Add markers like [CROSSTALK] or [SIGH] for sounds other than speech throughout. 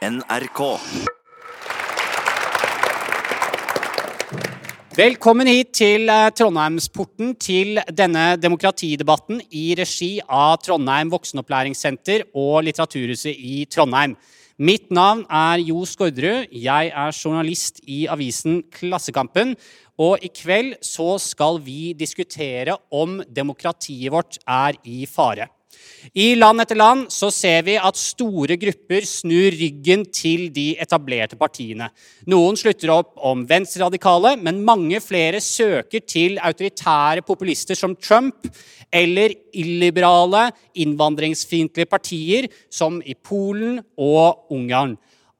NRK. Velkommen hit til eh, Trondheimsporten til denne demokratidebatten i regi av Trondheim voksenopplæringssenter og Litteraturhuset i Trondheim. Mitt navn er Jo Skårderud. Jeg er journalist i avisen Klassekampen. Og i kveld så skal vi diskutere om demokratiet vårt er i fare. I land etter land så ser vi at store grupper snur ryggen til de etablerte partiene. Noen slutter opp om venstreradikale, men mange flere søker til autoritære populister som Trump eller illiberale, innvandringsfiendtlige partier som i Polen og Ungarn.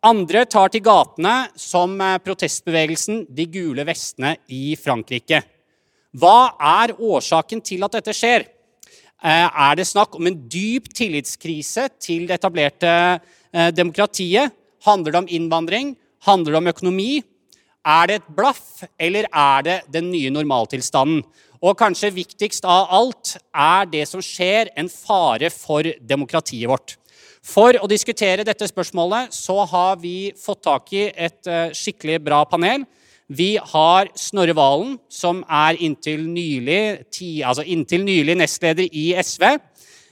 Andre tar til gatene som protestbevegelsen De gule vestene i Frankrike. Hva er årsaken til at dette skjer? Er det snakk om en dyp tillitskrise til det etablerte demokratiet? Handler det om innvandring? Handler det om økonomi? Er det et blaff, eller er det den nye normaltilstanden? Og kanskje viktigst av alt er det som skjer, en fare for demokratiet vårt. For å diskutere dette spørsmålet så har vi fått tak i et skikkelig bra panel. Vi har Snorre Valen, som er inntil nylig, altså inntil nylig nestleder i SV.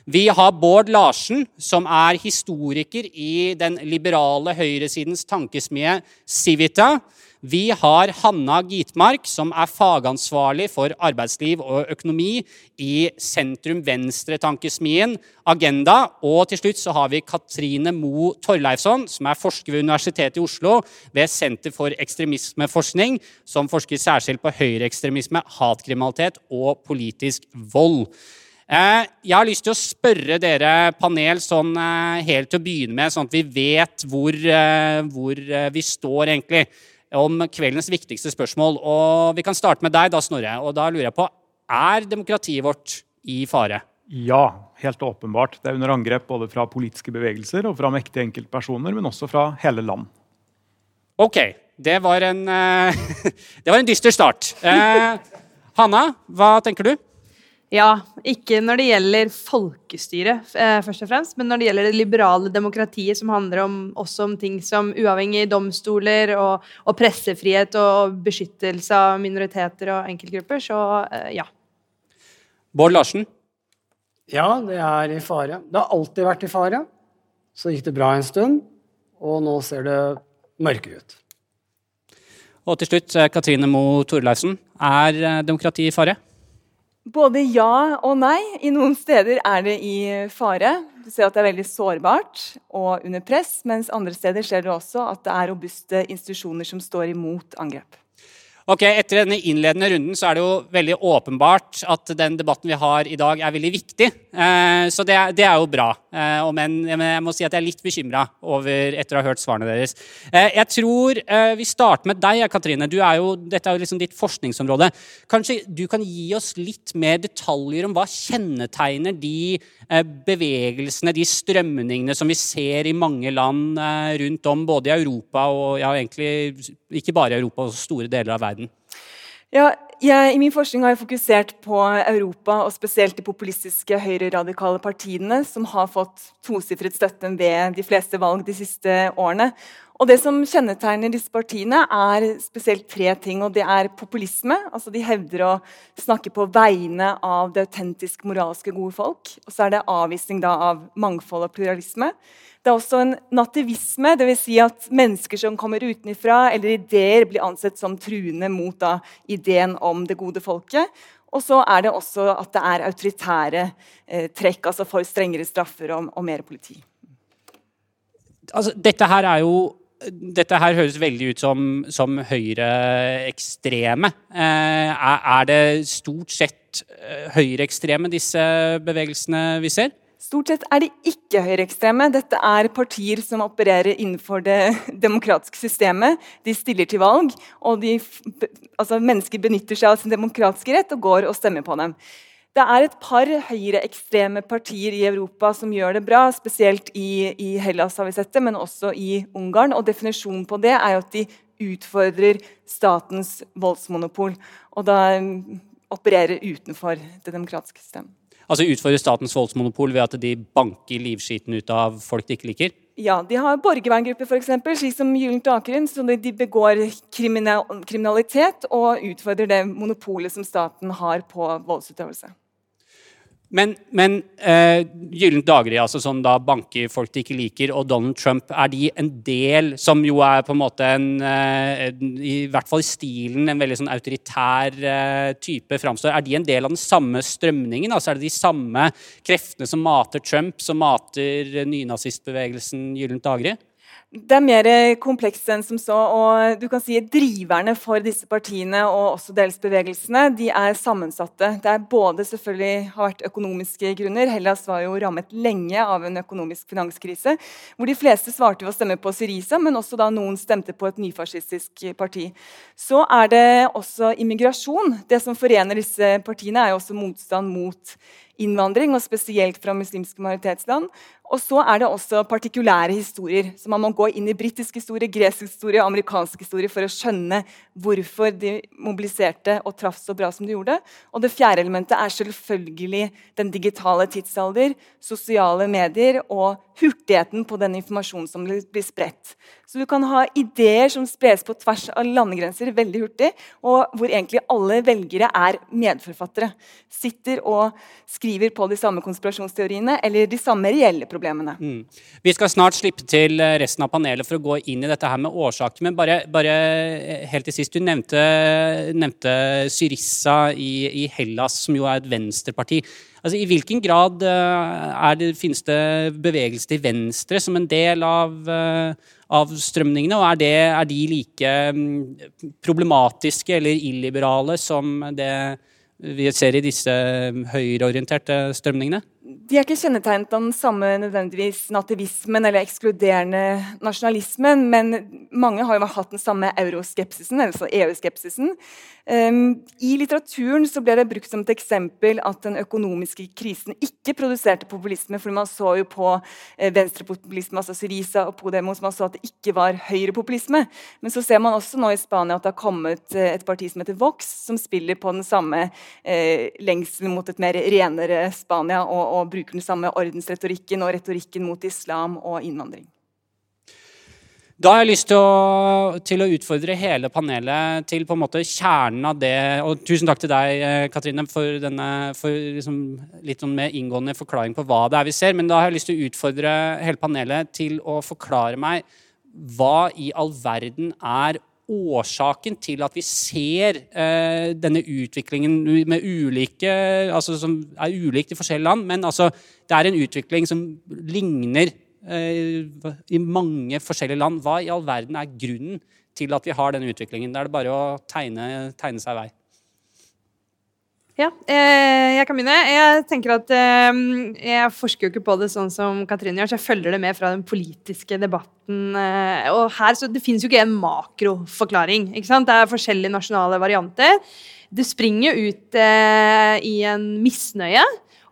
Vi har Bård Larsen, som er historiker i den liberale høyresidens tankesmie Civita. Vi har Hanna Gitmark, som er fagansvarlig for arbeidsliv og økonomi i sentrum-venstre-tankesmien Agenda. Og til slutt så har vi Katrine Mo Torleifsson, som er forsker ved Universitetet i Oslo ved Senter for ekstremismeforskning, som forsker særskilt på høyreekstremisme, hatkriminalitet og politisk vold. Jeg har lyst til å spørre dere panel sånn helt til å begynne med, sånn at vi vet hvor, hvor vi står egentlig om kveldens viktigste spørsmål. Og Vi kan starte med deg, da, Snorre. Og da lurer jeg på, Er demokratiet vårt i fare? Ja, helt åpenbart. Det er under angrep både fra politiske bevegelser og fra mektige enkeltpersoner, men også fra hele land. Ok. Det var en, [LAUGHS] det var en dyster start. Eh, Hanna, hva tenker du? Ja, ikke når det gjelder folkestyret, først og fremst, men når det gjelder det liberale demokratiet, som handler om, også om ting som uavhengige domstoler og, og, pressefrihet og beskyttelse av minoriteter og enkeltgrupper, så ja. Bård Larsen? Ja, det er i fare. Det har alltid vært i fare. Så gikk det bra en stund, og nå ser det mørkere ut. Og til slutt, Katrine Moe Torleifsen. Er demokratiet i fare? Både ja og nei. I noen steder er det i fare. Du ser at det er veldig sårbart og under press, mens andre steder ser du også at det er robuste institusjoner som står imot angrep. Ok, Etter denne innledende runden så er det jo veldig åpenbart at den debatten vi har i dag, er veldig viktig. Eh, så det, det, er jo bra. Eh, men jeg må si at jeg er litt bekymra etter å ha hørt svarene deres. Eh, jeg tror vi starter med deg, Katrine. Er jo, dette er jo liksom ditt forskningsområde. Kanskje du kan gi oss litt mer detaljer om hva kjennetegner de bevegelsene, de strømningene som vi ser i mange land rundt om, både i Europa og ja, egentlig ikke bare i Europa, også store deler av verden? Ja, jeg, I min forskning har jeg fokusert på Europa, og spesielt de populistiske høyreradikale partiene, som har fått tosifret støtte ved de fleste valg de siste årene. Og Det som kjennetegner disse partiene, er spesielt tre ting. og Det er populisme. altså De hevder å snakke på vegne av det autentisk moralske gode folk. Og så er det avvisning da, av mangfold og pluralisme. Det er også en nativisme, dvs. Si at mennesker som kommer utenfra, eller ideer, blir ansett som truende mot da, ideen om det gode folket. Og så er det også at det er autoritære eh, trekk, altså for strengere straffer og, og mer politi. Altså, dette her er jo dette her høres veldig ut som, som høyreekstreme. Eh, er, det stort sett eh, høyreekstreme, disse bevegelsene vi ser? Stort sett er de ikke høyreekstreme. Dette er partier som opererer innenfor det [LAUGHS] demokratiske systemet. De stiller til valg, og de, altså mennesker benytter seg av sin demokratiske rett og går og stemmer på dem. Det er et par høyreekstreme partier i Europa som gjør det bra, spesielt i, i Hellas, har vi sett det, men også i Ungarn. Og Definisjonen på det er jo at de utfordrer statens voldsmonopol. Og da opererer utenfor det demokratiske systemet altså Utfordrer statens voldsmonopol ved at de banker livskiten ut av folk de ikke liker? Ja, de har borgerverngrupper, f.eks., slik som Gyllent Akeren. Så de begår kriminalitet og utfordrer det monopolet som staten har på voldsutøvelse. Men, men uh, Gyllent daggry, altså som da banker folk de ikke liker, og Donald Trump, er de en del som jo er på en måte en, uh, I hvert fall i stilen en veldig sånn autoritær uh, type framstår. Er de en del av den samme strømningen? Altså Er det de samme kreftene som mater Trump, som mater nynazistbevegelsen Gyllent daggry? Det er mer komplekst enn som så. og du kan si Driverne for disse partiene og også dels bevegelsene de er sammensatte. Det er både selvfølgelig har vært økonomiske grunner. Hellas var jo rammet lenge av en økonomisk finanskrise. Hvor de fleste svarte ved å stemme på Syriza, men også da noen stemte på et nyfascistisk parti. Så er det også immigrasjon. Det som forener disse partiene, er jo også motstand mot innvandring, og spesielt fra muslimske majoritetsland. Og så er det også partikulære historier. så Man må gå inn i britisk historie, gresk historie og amerikansk historie for å skjønne hvorfor de mobiliserte og traff så bra som de gjorde. Og det fjerde elementet er selvfølgelig den digitale tidsalder, sosiale medier og hurtigheten på den informasjonen som blir spredt. Så du kan ha ideer som spres på tvers av landegrenser veldig hurtig, og hvor egentlig alle velgere er medforfattere. Sitter og skriver på de samme konspirasjonsteoriene eller de samme reelle problemene. Mm. Vi skal snart slippe til eh, resten av panelet for å gå inn i dette her med årsaker. Men bare, bare eh, helt til sist, du nevnte, nevnte Syrissa i, i Hellas, som jo er et venstreparti. Altså, I hvilken grad uh, det, finnes det bevegelse til venstre som en del av, uh, av strømningene? Og er, det, er de like um, problematiske eller illiberale som det vi ser i disse høyreorienterte strømningene? De er ikke kjennetegnet av den samme nødvendigvis nativismen eller ekskluderende nasjonalismen, men mange har jo hatt den samme euroskepsisen, altså EU-skepsisen. Um, I litteraturen så ble det brukt som et eksempel at den økonomiske krisen ikke produserte populisme, for man så jo på eh, venstrepopulisme, altså Syriza og Podemos, man så at det ikke var høyrepopulisme. Men så ser man også nå i Spania at det har kommet eh, et parti som heter Vox, som spiller på den samme eh, lengselen mot et mer renere Spania, og, og bruker den samme ordensretorikken og retorikken mot islam og innvandring. Da har jeg lyst til å, til å, utfordre hele panelet til på en måte kjernen av det. Og tusen takk til deg, eh, Katrine, for, denne, for liksom litt sånn mer inngående forklaring på hva det er vi ser. Men da har jeg lyst til å utfordre hele panelet til å forklare meg hva i all verden er årsaken til at vi ser eh, denne utviklingen med ulike, altså som er ulikt i forskjellige land, men altså, det er en utvikling som ligner Eh, i mange forskjellige land. Hva i all verden er grunnen til at vi har denne utviklingen? Da er det bare å tegne, tegne seg vei. Ja, eh, jeg kan begynne. Jeg tenker at eh, jeg forsker jo ikke på det sånn som Katrine gjør, så jeg følger det med fra den politiske debatten. Og her, så Det fins jo ikke en makroforklaring. ikke sant? Det er forskjellige nasjonale varianter. Det springer ut i en misnøye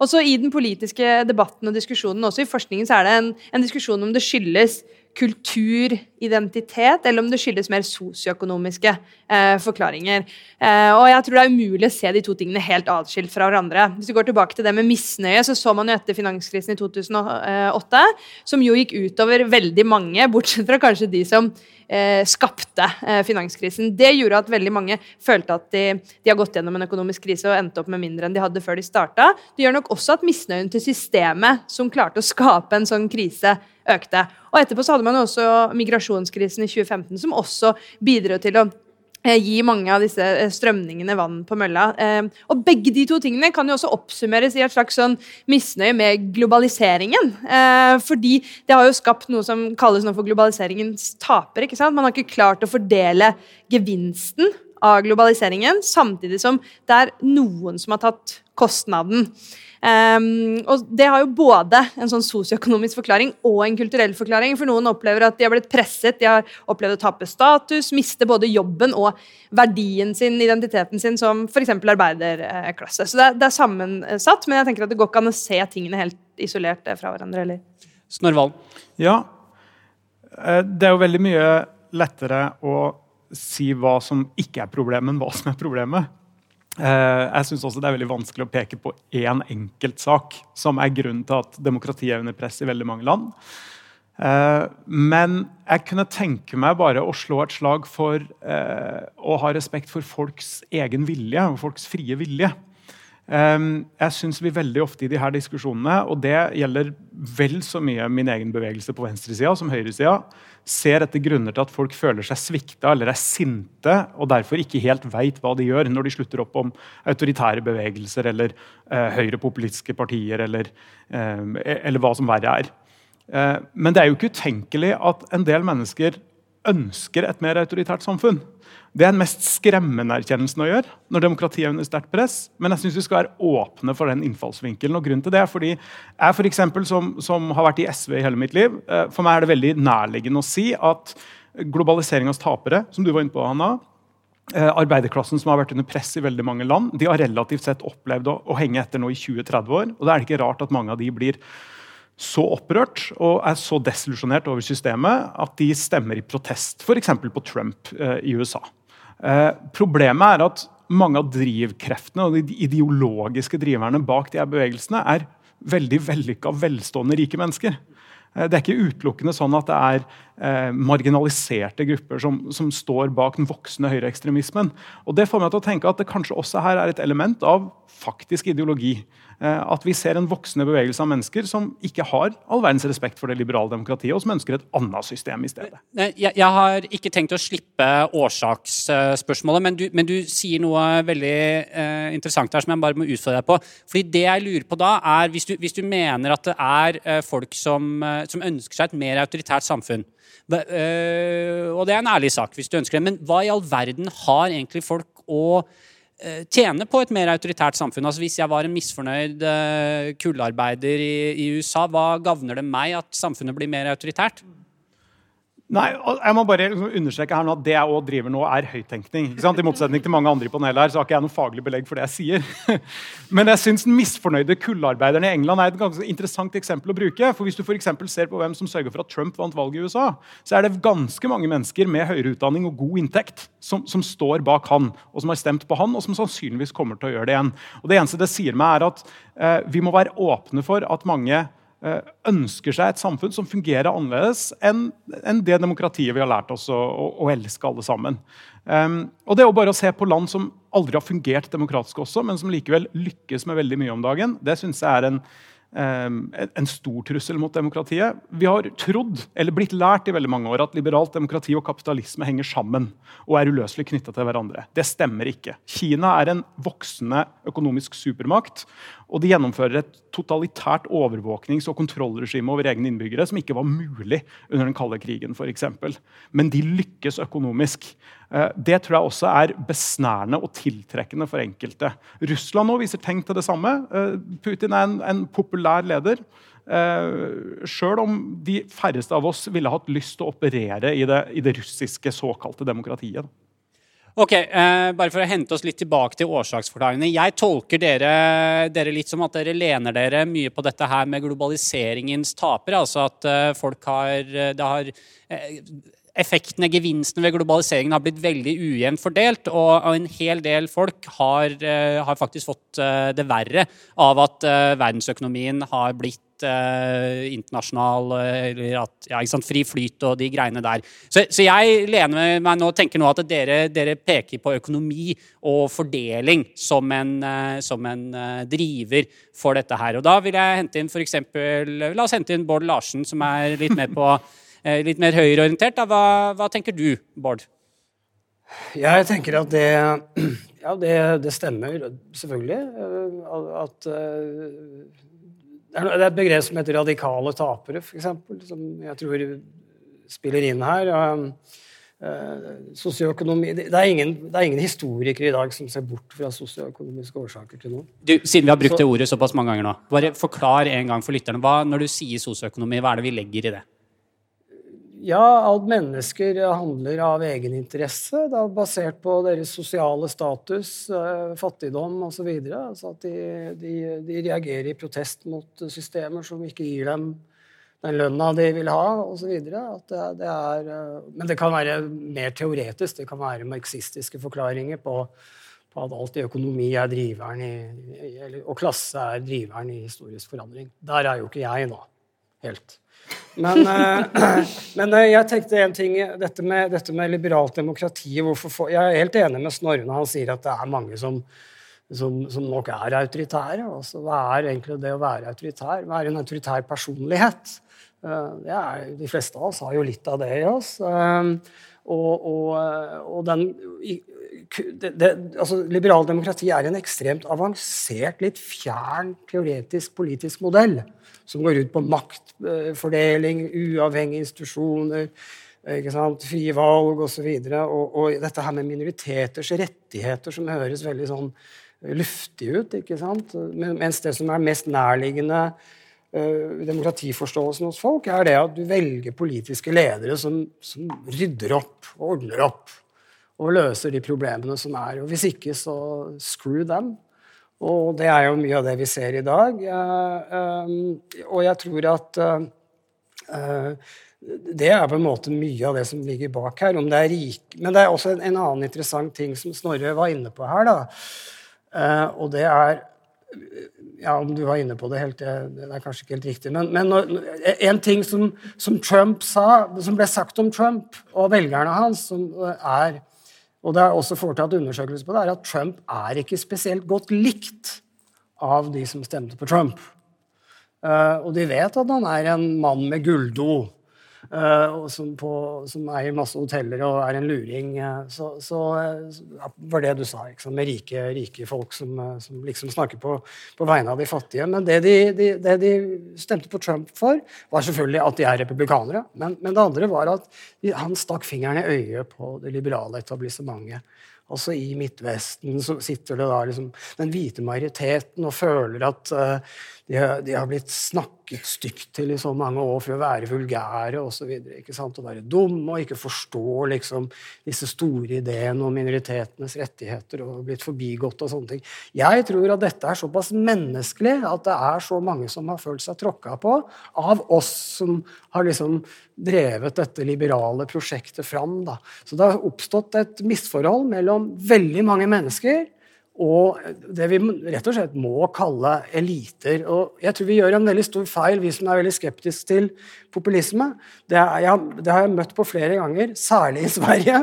også I den politiske debatten og diskusjonen, også i forskningen, så er det en, en diskusjon om det skyldes kultur, identitet, eller om det skyldes mer sosioøkonomiske eh, forklaringer. Eh, og jeg tror det er umulig å se de to tingene helt atskilt fra hverandre. Hvis vi går tilbake til det med misnøye, så så man jo etter finanskrisen i 2008, som jo gikk utover veldig mange, bortsett fra kanskje de som eh, skapte eh, finanskrisen. Det gjorde at veldig mange følte at de, de, har gått gjennom en økonomisk krise og endte opp med mindre enn de hadde før de starta. Det gjør nok også at misnøyen til systemet som klarte å skape en sånn krise, økte. Og etterpå så hadde man jo også migrasjonskrisen i 2015, som også bidro til å Eh, gi mange av disse eh, strømningene vann på mølla. Eh, og begge de to tingene kan jo også oppsummeres i et slags sånn misnøye med globaliseringen. Fordi det har jo skapt noe som kalles nå for globaliseringens taper. ikke sant? Man har ikke klart å fordele gevinsten av globaliseringen, samtidig som det er noen som har tatt kostnaden. Um, og Det har jo både en sånn sosioøkonomisk forklaring og en kulturell forklaring. For noen opplever at de har blitt presset, de har opplevd å tape status, miste både jobben og verdien sin, identiteten sin, som f.eks. arbeiderklasse. Så det er, det er, sammensatt, men jeg tenker at det går ikke an å se tingene helt isolert fra hverandre. eller? Snorvald? Ja. Eh, det er jo veldig mye lettere å si hva som ikke er problemet, men hva som er problemet. Eh, jeg synes også Det er veldig vanskelig å peke på én enkeltsak som er grunnen til at demokratiet er under press i veldig mange land. Eh, men jeg kunne tenke meg bare å slå et slag for eh, å ha respekt for folks egen vilje og folks frie vilje. Jeg synes vi veldig ofte i de her diskusjonene, og det gjelder vel så mye min egen bevegelse på venstresida som høyresida, ser etter grunner til at folk føler seg svikta eller er sinte og derfor ikke helt veit hva de gjør når de slutter opp om autoritære bevegelser eller eh, høyrepopulistiske partier eller, eh, eller hva som verre er. Eh, men det er jo ikke utenkelig at en del mennesker ønsker et mer autoritært samfunn. Det er den mest skremmende erkjennelsen å gjøre når demokratiet er under sterkt press. Men jeg syns vi skal være åpne for den innfallsvinkelen. og grunnen til det er fordi Jeg for eksempel, som, som har vært i SV i hele mitt liv, eh, for meg er det veldig nærliggende å si at globaliseringas tapere, som du var inne på, Hanna, eh, arbeiderklassen som har vært under press i veldig mange land, de har relativt sett opplevd å, å henge etter nå i 20-30 år. og Da er det ikke rart at mange av de blir så opprørt og er så desillusjonert over systemet at de stemmer i protest, f.eks. på Trump eh, i USA. Eh, problemet er at mange av drivkreftene og de ideologiske driverne bak de her bevegelsene er veldig vellykka, velstående, rike mennesker. Eh, det er ikke utelukkende sånn at det er eh, marginaliserte grupper som, som, står bak den voksende høyreekstremismen. Og Det får meg til å tenke at det kanskje også her er et element av faktisk ideologi. Eh, at vi ser en voksende bevegelse av mennesker som ikke har all verdens respekt for det liberale demokratiet, og som ønsker et annet system i stedet. Jeg, jeg har ikke tenkt å slippe årsaksspørsmålet, men du, men du sier noe veldig eh, interessant her som jeg bare må utfordre deg på. Fordi det jeg lurer på da, er hvis du, hvis du mener at det er eh, folk som, eh, som, ønsker seg et mer autoritært samfunn, eh, og det er en ærlig sak hvis du ønsker det, men hva i all verden har egentlig folk å tjene på et mer autoritært samfunn. Altså Hvis jeg var en misfornøyd uh, kullarbeider i, i, USA, hva gagner det meg at samfunnet blir mer autoritært? Nei, jeg må bare liksom understreke her nå at Det jeg også driver nå, er høyttenkning. I motsetning til mange andre i panelet her, så har ikke jeg noe faglig belegg for det jeg sier. [LAUGHS] Men jeg syns den misfornøyde kullarbeideren i England er et ganske interessant eksempel å bruke. For Hvis du for ser på hvem som sørger for at Trump vant valget i USA, så er det ganske mange mennesker med høyere utdanning og god inntekt som, som står bak han, og som har stemt på han, og som sannsynligvis kommer til å gjøre det igjen. Og Det eneste det sier meg, er at eh, vi må være åpne for at mange ønsker seg et samfunn som fungerer annerledes enn, det demokratiet vi har lært oss å, å, å elske alle sammen. Um, og det jo bare å se på land som aldri har fungert demokratisk også, men som likevel lykkes med veldig mye om dagen. Det synes jeg er en, um, en stor trussel mot demokratiet. Vi har trodd, eller blitt lært i veldig mange år, at liberalt demokrati og kapitalisme henger sammen og er uløselig knytta til hverandre. Det stemmer ikke. Kina er en voksende økonomisk supermakt. Og de gjennomfører et totalitært overvåknings- og kontrollregime over egne innbyggere som ikke var mulig under den kalde krigen. Eksempel. Men de lykkes økonomisk. Eh, det tror jeg også er besnærende og tiltrekkende for enkelte. Russland nå viser tegn til det samme. Eh, Putin er en, en populær leder. Uh, Sjøl om de færreste av oss ville hatt lyst til å operere i det, i det russiske såkalte demokratiet. Ok, eh, Bare for å hente oss litt tilbake til årsaksforklaringene. Jeg tolker dere, dere, litt som at dere lener dere mye på dette her med globaliseringens tapere. Altså at eh, folk har, eh, det har eh, Effektene, gevinstene ved globaliseringen har blitt veldig ujevnt fordelt. Og, og en hel del folk har, eh, har faktisk fått eh, det verre av at verdensøkonomien har blitt uh, internasjonal eller at, ja, fri flyt og de greiene der. Så, så jeg lener meg nå tenker nå at dere, dere, peker på økonomi og fordeling som en, eh, som en eh, driver for dette her. Og da vil jeg hente inn f.eks. La oss hente inn Bård Larsen, som er litt mer, på, [LAUGHS] litt mer høyreorientert. Hva, hva tenker du, Bård? Jeg tenker at det [CLEARS THROAT] Ja, det, det stemmer selvfølgelig. At det er et begrep som heter radikale tapere, f.eks., som jeg tror spiller inn her. Uh, sosioøkonomi det ingen, det er, ingen, historikere i dag som ser bort fra sosioøkonomiske årsaker til noe. Du, siden vi har brukt så, det ordet såpass mange ganger nå, bare forklar en gang for lytterne. Hva, når du sier sosioøkonomi, hva er det vi legger i det? Ja, alt mennesker handler av egeninteresse, da, basert på deres sosiale status, eh, fattigdom osv. Altså at de, de, de, reagerer i protest mot systemer som ikke gir dem den lønna de vil ha, osv. Eh, men det kan være mer teoretisk. Det kan være marxistiske forklaringer på, på at alt i økonomi er driveren i, og klasse er driveren i historisk forandring. Der er jo ikke jeg nå, helt. Men, uh, [CLEARS THROAT] men uh, jeg tenkte en ting Dette med, dette med liberalt demokrati for, Jeg er helt enig med Snorre når han sier at det er mange som, som, som nok er autoritære. Altså, hva er egentlig det å være autoritær? Hva er en autoritær personlighet? Uh, er, de fleste av oss har jo litt av det i oss. og, og, og den det, det, altså, Liberal demokrati er en ekstremt avansert, litt fjern teoretisk politisk modell som går ut på maktfordeling, uavhengige institusjoner, frie valg osv. Og, så og, og dette her med minoriteters rettigheter som høres veldig sånn luftig ut. ikke sant? Mens det som er mest nærliggende uh, demokratiforståelsen hos folk, er det at du velger politiske ledere som, som rydder opp og ordner opp og løser de problemene som er. Og Hvis ikke, så screw them. Og det er jo mye av det vi ser i dag. Og jeg tror at eh, det er på en måte mye av det som ligger bak her. om det er rik. Men det er også en, annen interessant ting som Snorre var inne på her. Eh, og det er ja, Om du var inne på det helt, det er kanskje ikke helt riktig. Men, men en ting som, som, Trump sa, som ble sagt om Trump og velgerne hans, som er og det er også foretatt undersøkelser på det, er at Trump er ikke spesielt godt likt av de som stemte på Trump. Uh, og de vet at han er en mann med gulldo. Uh, som, på, som, eier masse hoteller og er en luring. Uh, så, så ja, var det du sa, liksom, med rike, rike folk som, som, liksom snakker på, på, vegne av de fattige. Men det de, de, det de, stemte på Trump for, var selvfølgelig at de er republikanere. Men, men det andre var at de, han stakk fingeren i øyet på det liberale etablissementet. Altså I Midtvesten så sitter det da liksom den hvite majoriteten og føler at de de har, blitt snakket stygt til i så mange år for å være vulgære osv. Å være dumme og ikke forstå liksom, disse store ideene om minoritetenes rettigheter og blitt forbigått og sånne ting. Jeg tror at dette er såpass menneskelig at det er så mange som har følt seg tråkka på av oss som har liksom drevet dette liberale prosjektet fram. Da. Så det har oppstått et misforhold mellom veldig mange mennesker og det vi rett og slett må kalle eliter. Og jeg tror vi gjør en veldig stor feil, vi som er veldig skeptiske til populisme. Det, er, jeg, det har jeg møtt på flere ganger, særlig i [LAUGHS] Sverige.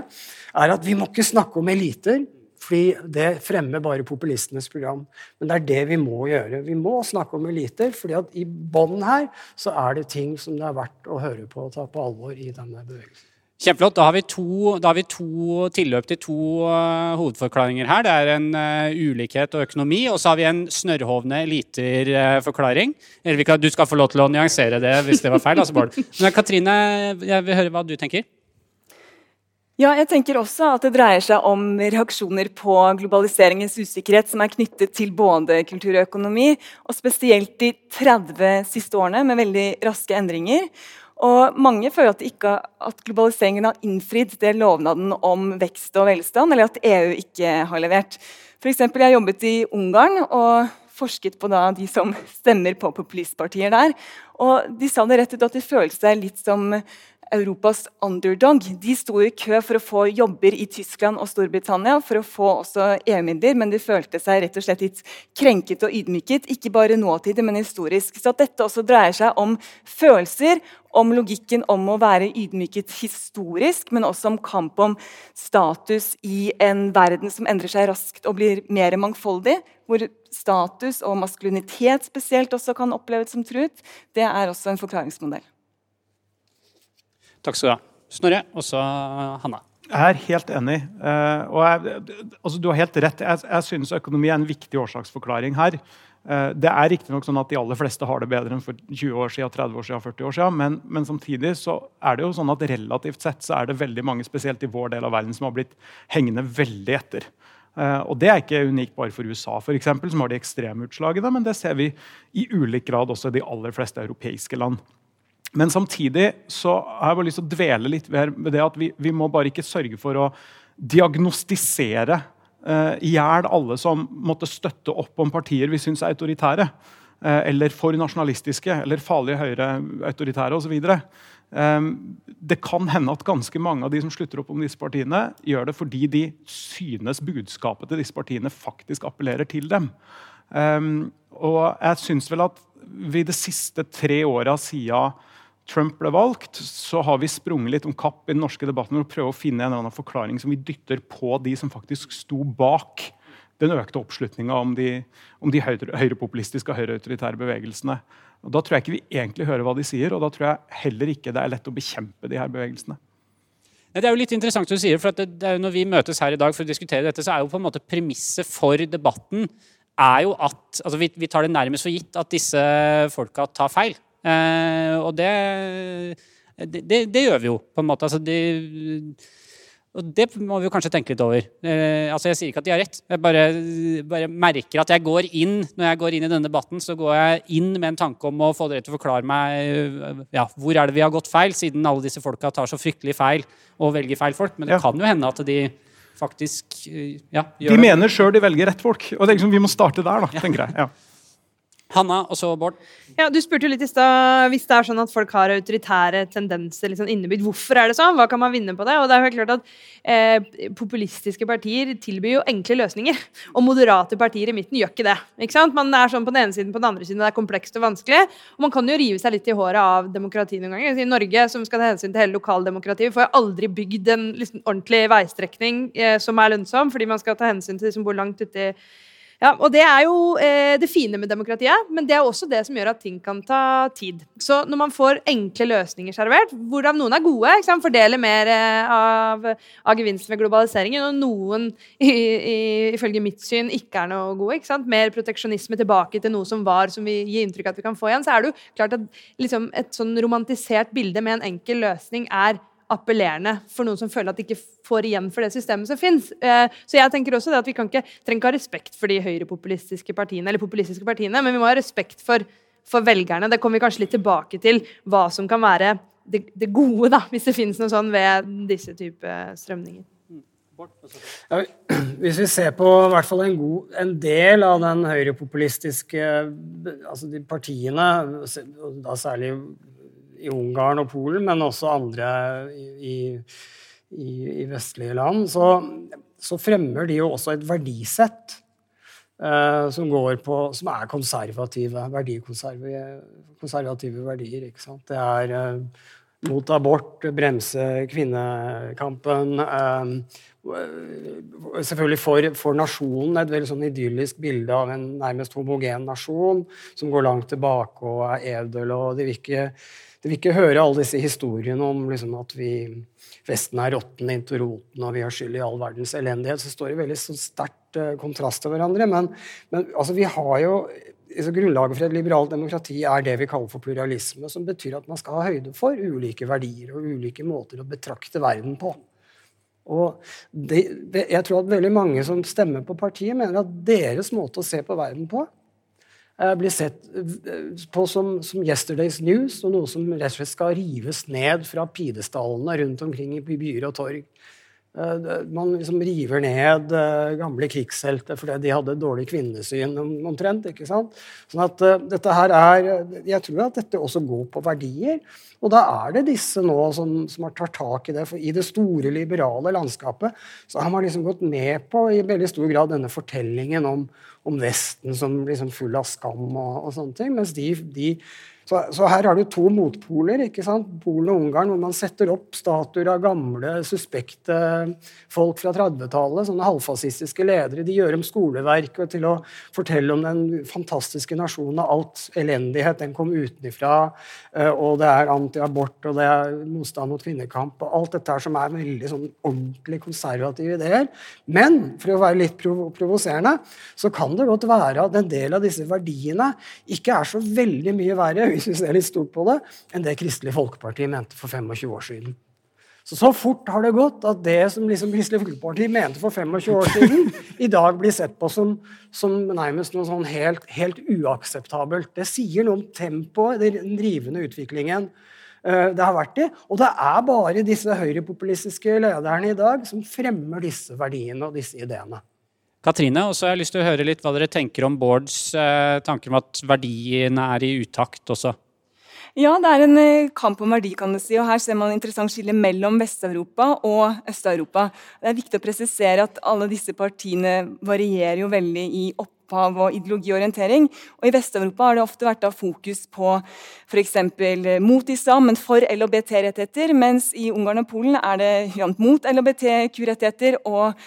er at Vi må ikke snakke om eliter, fordi det fremmer bare populistenes program. Men det er det vi må gjøre. Vi må snakke om eliter, fordi at i bånn her så er det ting som det er verdt å høre på og ta på alvor i denne bevegelsen. Kjempeflott. Da har to, har vi to tilløp til to uh, hovedforklaringer her. Det er en uh, ulikhet og økonomi, og så har vi en snørrhovne eliter-forklaring. Uh, kan, du skal få lov til å nyansere det hvis det var feil. Altså, Men Katrine, jeg vil høre hva du tenker. Ja, jeg tenker også at det dreier seg om reaksjoner på globaliseringens usikkerhet som er knyttet til både kultur og økonomi, og spesielt de 30 siste årene med veldig raske endringer. Og mange føler at, ikke, at, globaliseringen har innfridd det lovnaden om vekst og velstand, eller at EU ikke har levert. For eksempel, jeg jobbet i Ungarn og forsket på de som stemmer på populistpartier der. Og de sa det rett ut at de følte seg litt som Europas underdog. De sto i kø for å få jobber i Tyskland og Storbritannia, for å få også EU-midler, men de følte seg rett og slett litt krenket og ydmyket. Ikke bare nåtidig, men historisk. Så dette også dreier seg om følelser, om logikken om å være ydmyket historisk, men også om kamp om status i en verden som endrer seg raskt og blir mer mangfoldig. Hvor status og maskulinitet spesielt også kan oppleves som truet. Det er også en forklaringsmodell. Takk skal du ha. Snorre, og så Hanna. Jeg er helt enig. Uh, og jeg, altså, du har helt rett. Jeg, jeg synes økonomi er en viktig årsaksforklaring her. Uh, det er riktignok sånn at de aller fleste har det bedre enn for 20 år siden, 30 år siden, 40 år siden, men, men, samtidig så er det jo sånn at relativt sett så er det veldig mange, spesielt i vår del av verden, som har blitt hengende veldig etter. Og Det er ikke unikt bare for USA, for eksempel, som har de ekstreme utslagene, men det ser vi i ulik grad også i de aller fleste europeiske land. Men samtidig så har jeg bare lyst til å dvele litt ved det at vi, vi må bare ikke sørge for å diagnostisere uh, hjel alle som måtte støtte opp om partier vi syns er autoritære. Uh, eller for nasjonalistiske eller farlige høyre autoritære osv. Um, det kan hende at ganske mange av de som slutter opp om disse partiene, gjør det fordi de synes budskapet til disse partiene faktisk appellerer til dem. Um, og jeg syns vel at vi de siste tre åra siden Trump ble valgt, så har vi sprunget litt om kapp i den norske debatten og prøver å finne en eller annen forklaring som vi dytter på de som faktisk sto bak den økte oppslutninga om de, om de høyre, høyrepopulistiske og høyreautoritære bevegelsene. Og Da tror jeg ikke vi egentlig hører hva de sier, og da tror jeg heller ikke det er lett å bekjempe de her bevegelsene. Det er jo litt interessant du sier, for Når vi møtes her i dag for å diskutere dette, så er jo på en måte premisset for debatten er jo at altså vi, vi tar det nærmest for gitt at disse folka tar feil. Eh, og det, det, det, gjør vi jo, på en måte. Altså, det, og det må vi kanskje tenke litt over. Eh, altså Jeg sier ikke at de har rett. Jeg bare, bare, merker at jeg går inn når jeg går inn i denne debatten, så går jeg inn med en tanke om å få dere til å forklare meg ja, hvor er det vi har gått feil, siden alle disse folka tar så fryktelig feil og velger feil folk. Men det ja. kan jo hende at de faktisk ja, gjør De mener sjøl de velger rett folk. og det er liksom, Vi må starte der, da, tenker jeg. Ja. Hanna, og så Bård. Ja, Du spurte jo litt i stad hvis det er sånn at folk har autoritære tendenser liksom innebygd. Hvorfor er det sånn? Hva kan man vinne på det? Og det er jo klart at eh, Populistiske partier tilbyr jo enkle løsninger. Og moderate partier i midten gjør ikke det. ikke sant? Man er sånn på den ene siden, på den andre siden. Det er komplekst og vanskelig. Og man kan jo rive seg litt i håret av demokrati noen ganger. I Norge, som skal ta hensyn til hele lokaldemokratiet, får jo aldri bygd en liksom, ordentlig veistrekning eh, som er lønnsom, fordi man skal ta hensyn til de som bor langt ute i ja, og Det er jo eh, det fine med demokratiet, men det er også det som gjør at ting kan ta tid. Så når man får enkle løsninger servert, hvorav noen er gode, ikke sant, fordeler mer eh, av, av gevinsten ved globaliseringen, og noen i, i, ifølge mitt syn ikke er noe gode, ikke sant, mer proteksjonisme tilbake til noe som var, som vi gir inntrykk av at vi kan få igjen, så er det jo klart at liksom, et sånn romantisert bilde med en enkel løsning er appellerende for noen som føler at de ikke får igjen for det systemet som fins. Eh, så jeg tenker også at vi kan ikke, trenger ikke ha respekt for de høyrepopulistiske partiene, eller populistiske partiene, men vi må ha respekt for, for velgerne. Det kommer vi kanskje litt tilbake til, hva som kan være det, det gode, da, hvis det finnes noe sånn ved disse type strømninger. Ja, hvis vi ser på hvert fall en, god, en del av den høyrepopulistiske altså de partiene, da særlig i Ungarn og Polen, men også andre i, i, i vestlige land, så, så, fremmer de jo også et verdisett eh, som, på, som, er konservative, konservative verdier. Ikke sant? Det er eh, mot abort, bremse kvinnekampen. Uh, selvfølgelig for, for, nasjonen et veldig sånn idyllisk bilde av en nærmest homogen nasjon som går langt tilbake og er edel. og de vil ikke de vil ikke høre alle disse historiene om liksom, at vi, Vesten er råtten inntil roten og vi har skyld i all verdens elendighet. Så står det veldig sterkt uh, kontrast til hverandre. Men, men altså, vi har jo så Grunnlaget for et liberalt demokrati er det vi kaller for pluralisme, som betyr at man skal ha høyde for ulike verdier og ulike måter å betrakte verden på. Og det, det, jeg tror at veldig mange som stemmer på partiet, mener at deres måte å se på verden på Eh, blir sett eh, på som, som, yesterday's news, og noe som rett og slett skal rives ned fra pidestallene rundt omkring i byer og torg. Eh, man liksom river ned gamle krigshelter fordi de hadde dårlig kvinnesyn omtrent. ikke sant? Sånn at dette her er, Jeg tror at dette også går på verdier. Og da er det disse nå som, som har tatt tak i det. For i det store liberale landskapet så har man liksom gått med på i veldig stor grad denne fortellingen om, om Vesten som liksom full av skam og, og sånne ting. Mens de, de så, så, her har du to motpoler. ikke sant? Polen og Ungarn, hvor man setter opp statuer av gamle, suspekte folk fra 30-tallet. Sånne halvfascistiske ledere. De gjør om skoleverket til å fortelle om den fantastiske nasjonen og alt elendighet. Den kom utenfra, eh, og det er antiabort, og det er motstand mot kvinnekamp, og alt dette her som er veldig sånn ordentlig konservative ideer. Men for å være litt provoserende, så kan det godt være at en del av disse verdiene ikke er så veldig mye verre vi ser litt stort på det, enn det Kristelig Folkeparti mente for 25 år siden. Så så fort har det gått at det som liksom Kristelig Folkeparti mente for 25 år siden, i dag blir sett på som, som nærmest noe sånn helt, helt, uakseptabelt. Det sier noe om tempoet, den drivende utviklingen uh, det har vært i. Og det er bare disse høyrepopulistiske lederne i dag som fremmer disse verdiene og disse ideene. Katrine, og så har jeg lyst til å høre litt hva dere tenker om Bårds eh, tanker om at verdiene er i utakt også. Ja, det er en eh, kamp om verdi, kan du si. Og her ser man et interessant skille mellom Vest-Europa og Øst-Europa. Det er viktig å presisere at alle disse partiene varierer jo veldig i opphav og ideologiorientering. Og I Vest-Europa har det ofte vært fokus på f.eks. mot islam, men for LHBT-rettigheter, mens i Ungarn og Polen er det jevnt mot LHBTQ-rettigheter og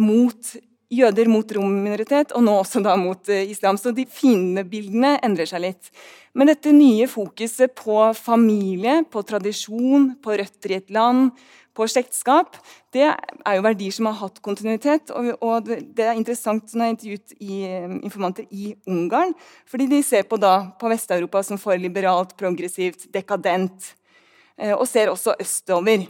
mot jøder mot romminoritet, og nå også da mot uh, islam. Så de fiendebildene endrer seg litt. Men dette nye fokuset på familie, på tradisjon, på røtter i et land, på slektskap, det er jo verdier som har hatt kontinuitet. Og, det er interessant når jeg intervjuet i, um, informanter i Ungarn, fordi de ser på, da, på Vest-Europa som for liberalt, progressivt, dekadent, uh, og ser også østover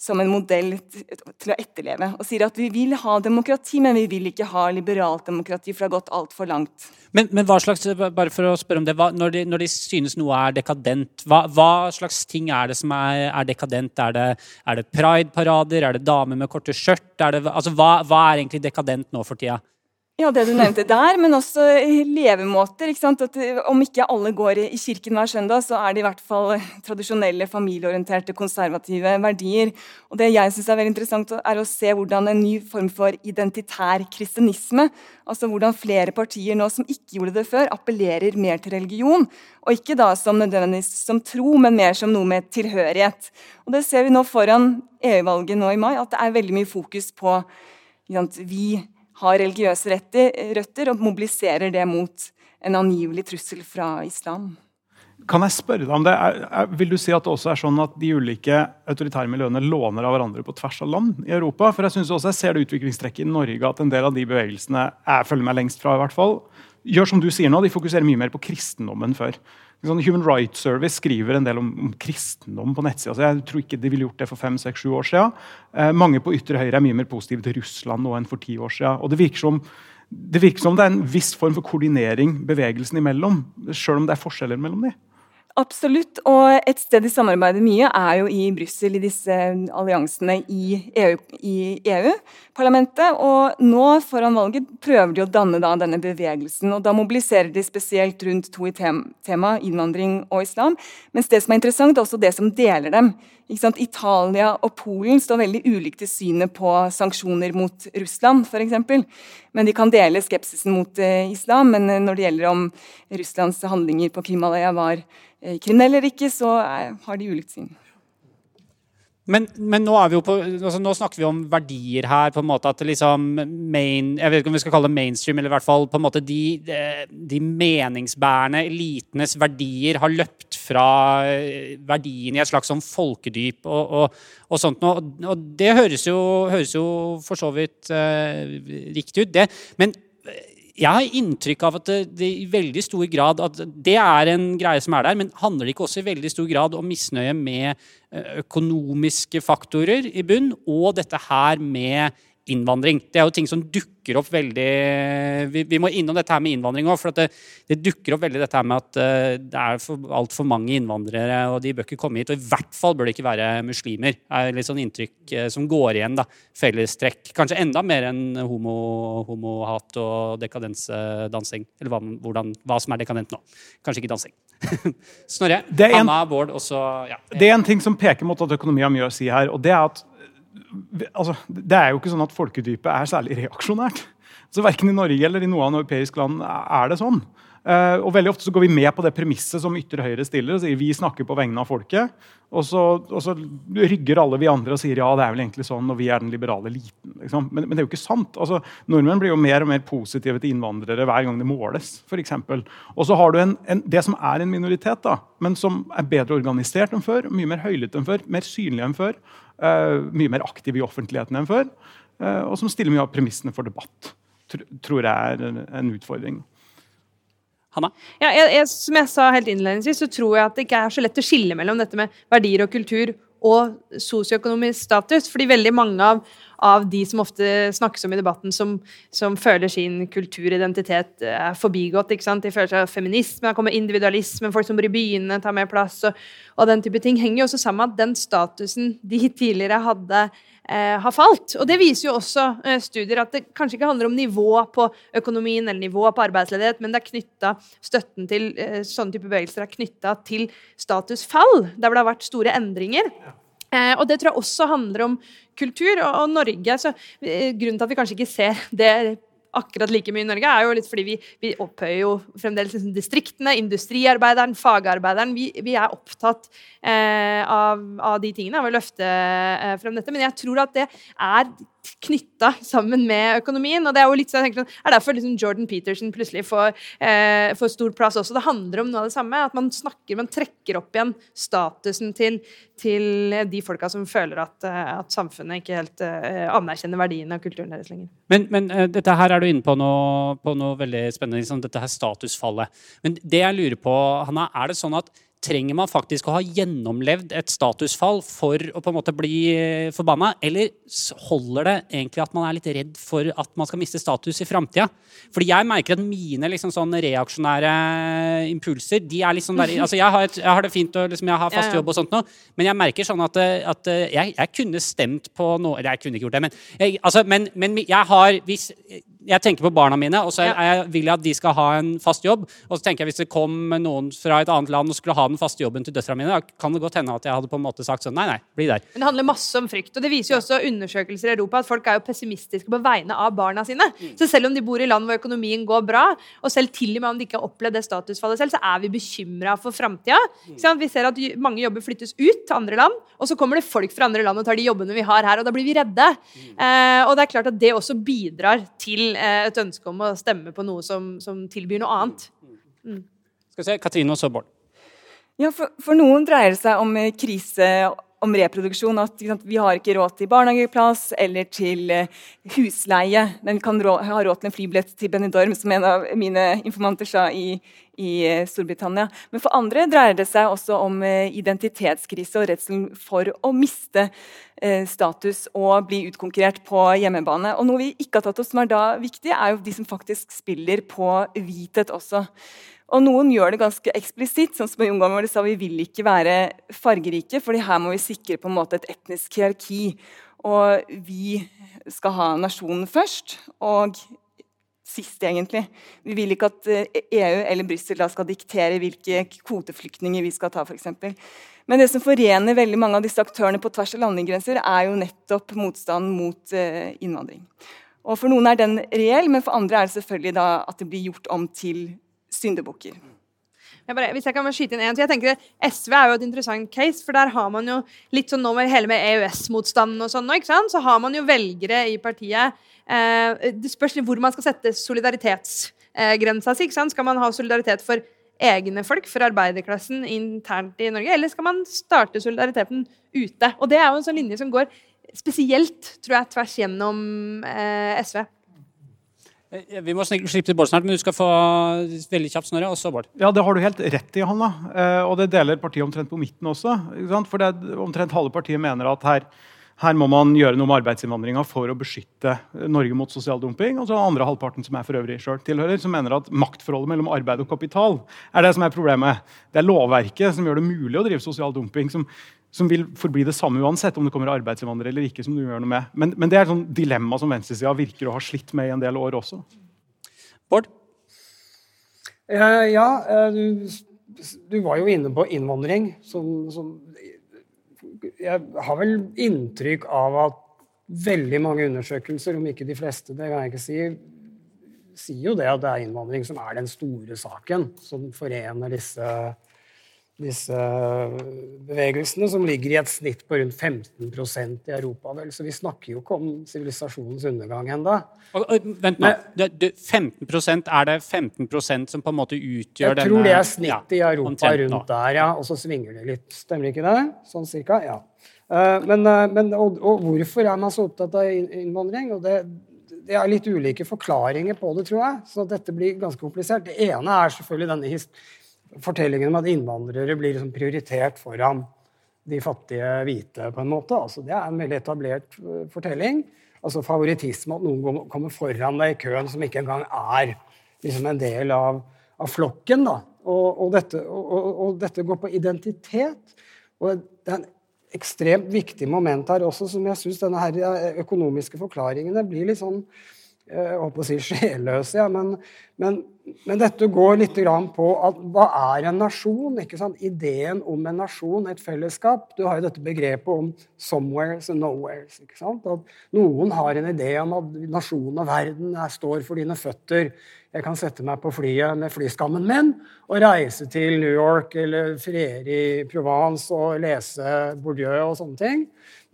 som en modell til å etterleve. Og sier at vi vil ha demokrati, men vi vil ikke ha liberalt demokrati, for det har gått altfor langt. Men, men, hva slags, bare for å spørre om det, hva, når, de, når, de, synes noe er dekadent, hva, hva, slags ting er det som er, er dekadent? Er det, er det pride-parader? Er det damer med korte skjørt? Altså, hva, hva er egentlig dekadent nå for tida? Ja, det du nevnte der, men også levemåter. Sant? At eh, om ikke alle går i kirken hver søndag, så er det i hvert fall tradisjonelle, familieorienterte, konservative verdier. Og Det jeg syns er veldig interessant, er å se hvordan en ny form for identitær kristenisme, altså hvordan flere partier nå som ikke gjorde det før, appellerer mer til religion. Og ikke da som nødvendigvis som tro, men mer som noe med tilhørighet. Og Det ser vi nå foran EU-valget nå i mai, at det er veldig mye fokus på vi har religiøse røtter og mobiliserer det mot en angivelig trussel fra islam. Kan jeg spørre deg om det? Er, er, vil du si at det også er sånn at de ulike autoritære miljøene låner av hverandre på tvers av land i Europa? For jeg synes også jeg ser det utviklingstrekket i Norge at en del av de bevegelsene jeg følger meg lengst fra, i hvert fall, gjør som du sier nå, de fokuserer mye mer på kristendommen før. Sånn Human Rights Service skriver en del om, om kristendom på nettsida. Så jeg tror ikke de ville gjort det for fem, seks, sju år siden. Eh, mange på ytre høyre er mye mer positive til Russland nå enn for ti år siden. Og det virker som det virker som det er en viss form for koordinering bevegelsen imellom, sjøl om det er forskjeller mellom dem. Absolutt. Og et sted de samarbeider mye, er jo i Brussel, i disse alliansene i EU-parlamentet. EU og nå foran valget prøver de å danne da, denne bevegelsen. og Da mobiliserer de spesielt rundt to i tema, innvandring og islam. Mens det som er interessant, er også det som deler dem. Italia og Polen står veldig ulikt i synet på sanksjoner mot Russland, f.eks. Men de kan dele skepsisen mot uh, islam. Men når det gjelder om Russlands handlinger på Krimhalvøya var Eh, kriminelle eller ikke, så har de ulikt syn. Men, men nå, på, altså nå, snakker vi om verdier her. på en måte at liksom main, Jeg vet ikke om vi skal kalle det mainstream, eller i hvert fall på en måte de, de meningsbærende elitenes verdier har løpt fra verdiene i et slags sånn folkedyp og, og, og sånt noe. Og det høres jo, høres jo for så vidt uh, riktig ut, det. Men jeg har inntrykk av at det, det, i veldig stor grad at det er en greie som er der, men handler det ikke også i veldig stor grad om misnøye med eh, økonomiske faktorer i bunn, og dette her med innvandring. Det er jo ting som dukker opp veldig Vi, vi må innom dette her med innvandring òg. For det, det, dukker opp veldig dette her med at uh, det er altfor mange innvandrere, og de bør ikke komme hit. Og i hvert fall bør det ikke være muslimer. Det er litt sånn inntrykk uh, som går igjen. da, Fellestrekk. Kanskje enda mer enn homo, homohat og dekadensedansing. Eller hva, hvordan, hva som er dekadent nå. Kanskje ikke dansing. [LAUGHS] Snorre, Anna, Bård også ja. Det er en ting som peker mot at økonomi har mye å si her. og det er at altså, Det er jo ikke sånn at folkedypet er særlig reaksjonært. Så Verken i Norge eller i noe annet europeisk land er det sånn. Uh, og veldig ofte så går vi med på det premisset som ytre høyre stiller og sier vi snakker på vegne av folket. Og så, og så, rygger alle vi andre og sier ja, det er vel egentlig sånn, og vi er den liberale eliten. Liksom. Men, men, det er jo ikke sant. Altså, nordmenn blir jo mer og mer positive til innvandrere hver gang det måles. For eksempel. og så har du en, en, det som er en minoritet, da, men som er bedre organisert enn før, mye mer høylytt enn før, mer synlig enn før. Uh, mye mer aktiv i offentligheten enn før. Uh, og som stiller mye av premissene for debatt. Tr tror jeg er en, en utfordring. Hanna? Ja, jeg, jeg, som jeg sa helt innledningsvis, så tror jeg at det ikke er så lett å skille mellom dette med verdier og kultur og sosioøkonomisk status. fordi veldig mange av, av, de som ofte snakkes om i debatten, som, som føler sin kulturidentitet er forbigått. ikke sant? De føler seg feminisme, det kommer individualisme, folk som bor i byene, tar mer plass. Og, og den type ting henger jo også sammen med at den statusen de tidligere hadde eh, har falt. Og Det viser jo også eh, studier at det kanskje ikke handler om nivå på økonomien eller nivå på arbeidsledighet, men det er knytta støtten til eh, sånne type bevegelser er knytta til statusfall, der hvor det har vært store endringer. Eh, og det tror jeg også handler om kultur. Og, og Norge så, eh, Grunnen til at vi kanskje ikke ser det akkurat like mye i Norge, er jo litt fordi vi, vi opphøyer jo fremdeles liksom distriktene, industriarbeideren, fagarbeideren. Vi, vi er opptatt eh, av, av, de tingene, av å løfte eh, frem dette. Men jeg tror at det er knytta sammen med økonomien. og Det er jo litt sånn, jeg tenker sånn, er derfor liksom Jordan Peterson plutselig får, eh, får, stor plass også. Det handler om noe av det samme. At man snakker, man trekker opp igjen statusen til, til de folka som føler at, eh, at samfunnet ikke helt eh, anerkjenner verdien av kulturen deres lenger. Men, men uh, dette her er du inne på noe, på noe veldig spennende, liksom, dette her statusfallet. Men det jeg lurer på, Hanna, er det sånn at Trenger man faktisk å ha gjennomlevd et statusfall for å på en måte bli eh, forbanna? Eller holder det egentlig at man er litt redd for at man skal miste status i framtida? Fordi jeg merker at mine liksom sånn reaksjonære impulser de er liksom der, altså jeg har, et, jeg har det fint og liksom jeg har fast jobb, og sånt nå, men jeg merker sånn at, at jeg, jeg, kunne stemt på noe Eller jeg kunne ikke gjort det, men, jeg, altså, men, men jeg har hvis jeg tenker på barna mine, og så jeg, vil jeg at de skal ha en fast jobb. Og så tenker jeg hvis det kom noen fra et annet land og skulle ha den faste jobben til døtrene mine, da kan det godt hende at jeg hadde på en måte sagt sånn nei, nei, bli der. Men det handler masse om frykt. Og det viser jo også undersøkelser i Europa at folk er jo pessimistiske på vegne av barna sine. Mm. Så selv om de bor i land hvor økonomien går bra, og selv til og med om de ikke har opplevd det statusfallet selv, så er vi bekymra for framtida. Mm. Vi ser at mange jobber flyttes ut til andre land, og så kommer det folk fra andre land og tar de jobbene vi har her, og da blir vi redde. Mm. Eh, og det er klart at det også bidrar til Eh, et ønske om å stemme på noe som, som tilbyr noe annet. Mm. Skal vi se, Katrine og så Bård. Ja, for, for, noen dreier det seg om eh, krise, om reproduksjon. At sant, vi har ikke råd til barnehageplass eller til uh, husleie, men kan rå, ha råd til en flybillett til Benidorm, som en av mine informanter sa i, i uh, Storbritannia. Men for andre dreier det seg også om uh, identitetskrise og redselen for å miste Eh, status og bli utkonkurrert på hjemmebane. Og Noe vi ikke har tatt opp, som er da viktig, er jo de som faktisk spiller på hvithet også. Og Noen gjør det ganske eksplisitt, sånn som Jon Gammel sa, vi vil ikke være fargerike, fordi her må vi sikre på en måte et etnisk hierarki. Og vi skal ha nasjonen først, og sist, egentlig. Vi vil ikke at EU eh, e eller Brussel skal diktere hvilke kvoteflyktninger vi skal ta, f.eks. Men det som forener veldig mange av disse aktørene på tvers av landegrenser, er jo nettopp motstand mot uh, innvandring. Og For noen er den reell, men for andre er det selvfølgelig at det blir gjort om til syndebukker. hvis jeg kan skyte inn en, så jeg tenker SV er jo et interessant case, for der har man jo litt sånn nå med hele med EØS-motstanden og sånn, ikke sant? så har man jo velgere i partiet eh, Det spørs hvor man skal sette solidaritetsgrensa si. ikke sant? Skal man ha solidaritet for egne folk for arbeiderklassen internt i Norge, eller skal man starte solidariteten ute? Og Det er jo en sånn linje som går spesielt tror jeg, tvers gjennom eh, SV. Eh, vi må slippe til Bård snart, men du skal få veldig kjapt, Snorre. Og så Bård. Ja, Det har du helt rett i, Hanna. Eh, og det deler partiet omtrent på midten også. For det omtrent halve partiet mener at her her må man gjøre noe med arbeidsinnvandringa for å beskytte Norge mot sosial dumping. Og så den andre halvparten som jeg for øvrig selv tilhører, som mener at maktforholdet mellom arbeid og kapital er det som er problemet. Det er lovverket som gjør det mulig å drive sosial dumping, som, som vil forbli det samme uansett om det kommer arbeidsinnvandrere eller ikke. som du gjør noe med. Men, men det er et sånn dilemma som venstresida virker å ha slitt med i en del år også. Bård? Uh, ja, uh, du, du, var jo inne på innvandring. Som, som jeg har vel inntrykk av at veldig mange undersøkelser, om ikke de fleste, det kan jeg ikke si, sier jo det at det er innvandring som er den store saken som forener disse, disse bevegelsene, som ligger i et snitt på rundt 15% i Europa. Vel. Så vi snakker jo ikke om sivilisasjonens undergang ennå. Vent nå. Det, 15% Er det 15% som på en måte utgjør denne Jeg tror det er snittet ja, i Europa rundt der, ja. Og så svinger det litt. Stemmer ikke det? Sånn cirka? Ja. Eh, men, eh, men og, og, hvorfor er man så opptatt av innvandring? Og det, det, er litt ulike forklaringer på det, tror jeg. Så dette blir ganske komplisert. Det ene er selvfølgelig denne fortellingen om at innvandrere blir liksom prioritert foran de fattige hvite, på en måte. Altså, det er en veldig etablert eh, fortelling. Altså favoritisme, at noen kommer foran deg i køen som ikke engang er liksom en del av, av flokken. da. Og, og, dette, og, og, dette, går på identitet. Og det er en ekstremt viktig moment her også, som jeg syns denne her økonomiske forklaringene blir litt sånn jeg håper å si sjelløse. Ja, men, men men dette går litt på at hva er en nasjon? Ideen om en nasjon, et fellesskap. Du har jo dette begrepet om 'somewheres and nowheres'. At noen har en idé om at nasjonen og verden er, står for dine føtter. Jeg kan sette meg på flyet med flyskammen min og reise til New York eller feriere i Provence og lese Bourdieu og sånne ting.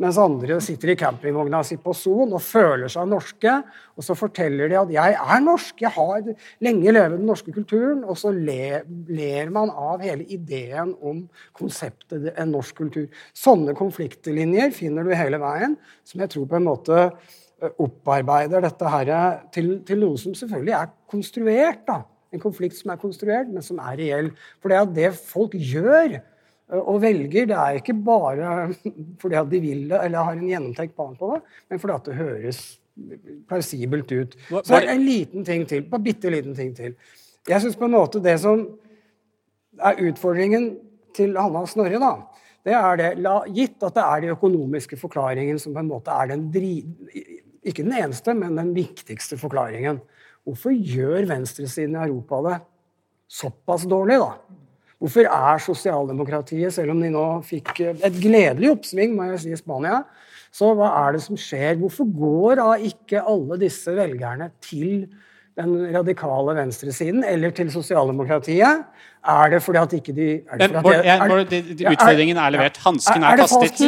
Mens andre sitter i campingvogna si på Son og føler seg norske. Og så forteller de at 'jeg er norsk, jeg har lenge levet den norske kulturen'. Og så ler, man av hele ideen om konseptet en norsk kultur. Sånne konfliktlinjer finner du hele veien, som jeg tror på en måte eh, opparbeider dette her til, til noe som selvfølgelig er konstruert. da. En konflikt som er konstruert, men som er reell. For det at det folk gjør Eh, og velger. Det er ikke bare [LAUGHS] fordi at de vil det eller har en gjennomtenkt plan på det, men fordi at det høres plausibelt ut. Så en liten ting til, bare bitte liten ting til. Jeg syns på en måte det som er utfordringen til Hanna og Snorre, da, det er det, la, gitt at det er de økonomiske forklaringene som på en måte er den dri, Ikke den eneste, men den viktigste forklaringen. Hvorfor gjør venstresiden i Europa det såpass dårlig, da? Hvorfor er sosialdemokratiet, selv om de nå fikk et gledelig oppsving må jeg si i Spania, så hva er det som skjer? Hvorfor går da ikke alle disse velgerne til den radikale venstresiden eller til sosialdemokratiet? Er det fordi at ikke de er det fordi at, er, er, Utfordringen er levert. Hansken er, kastet.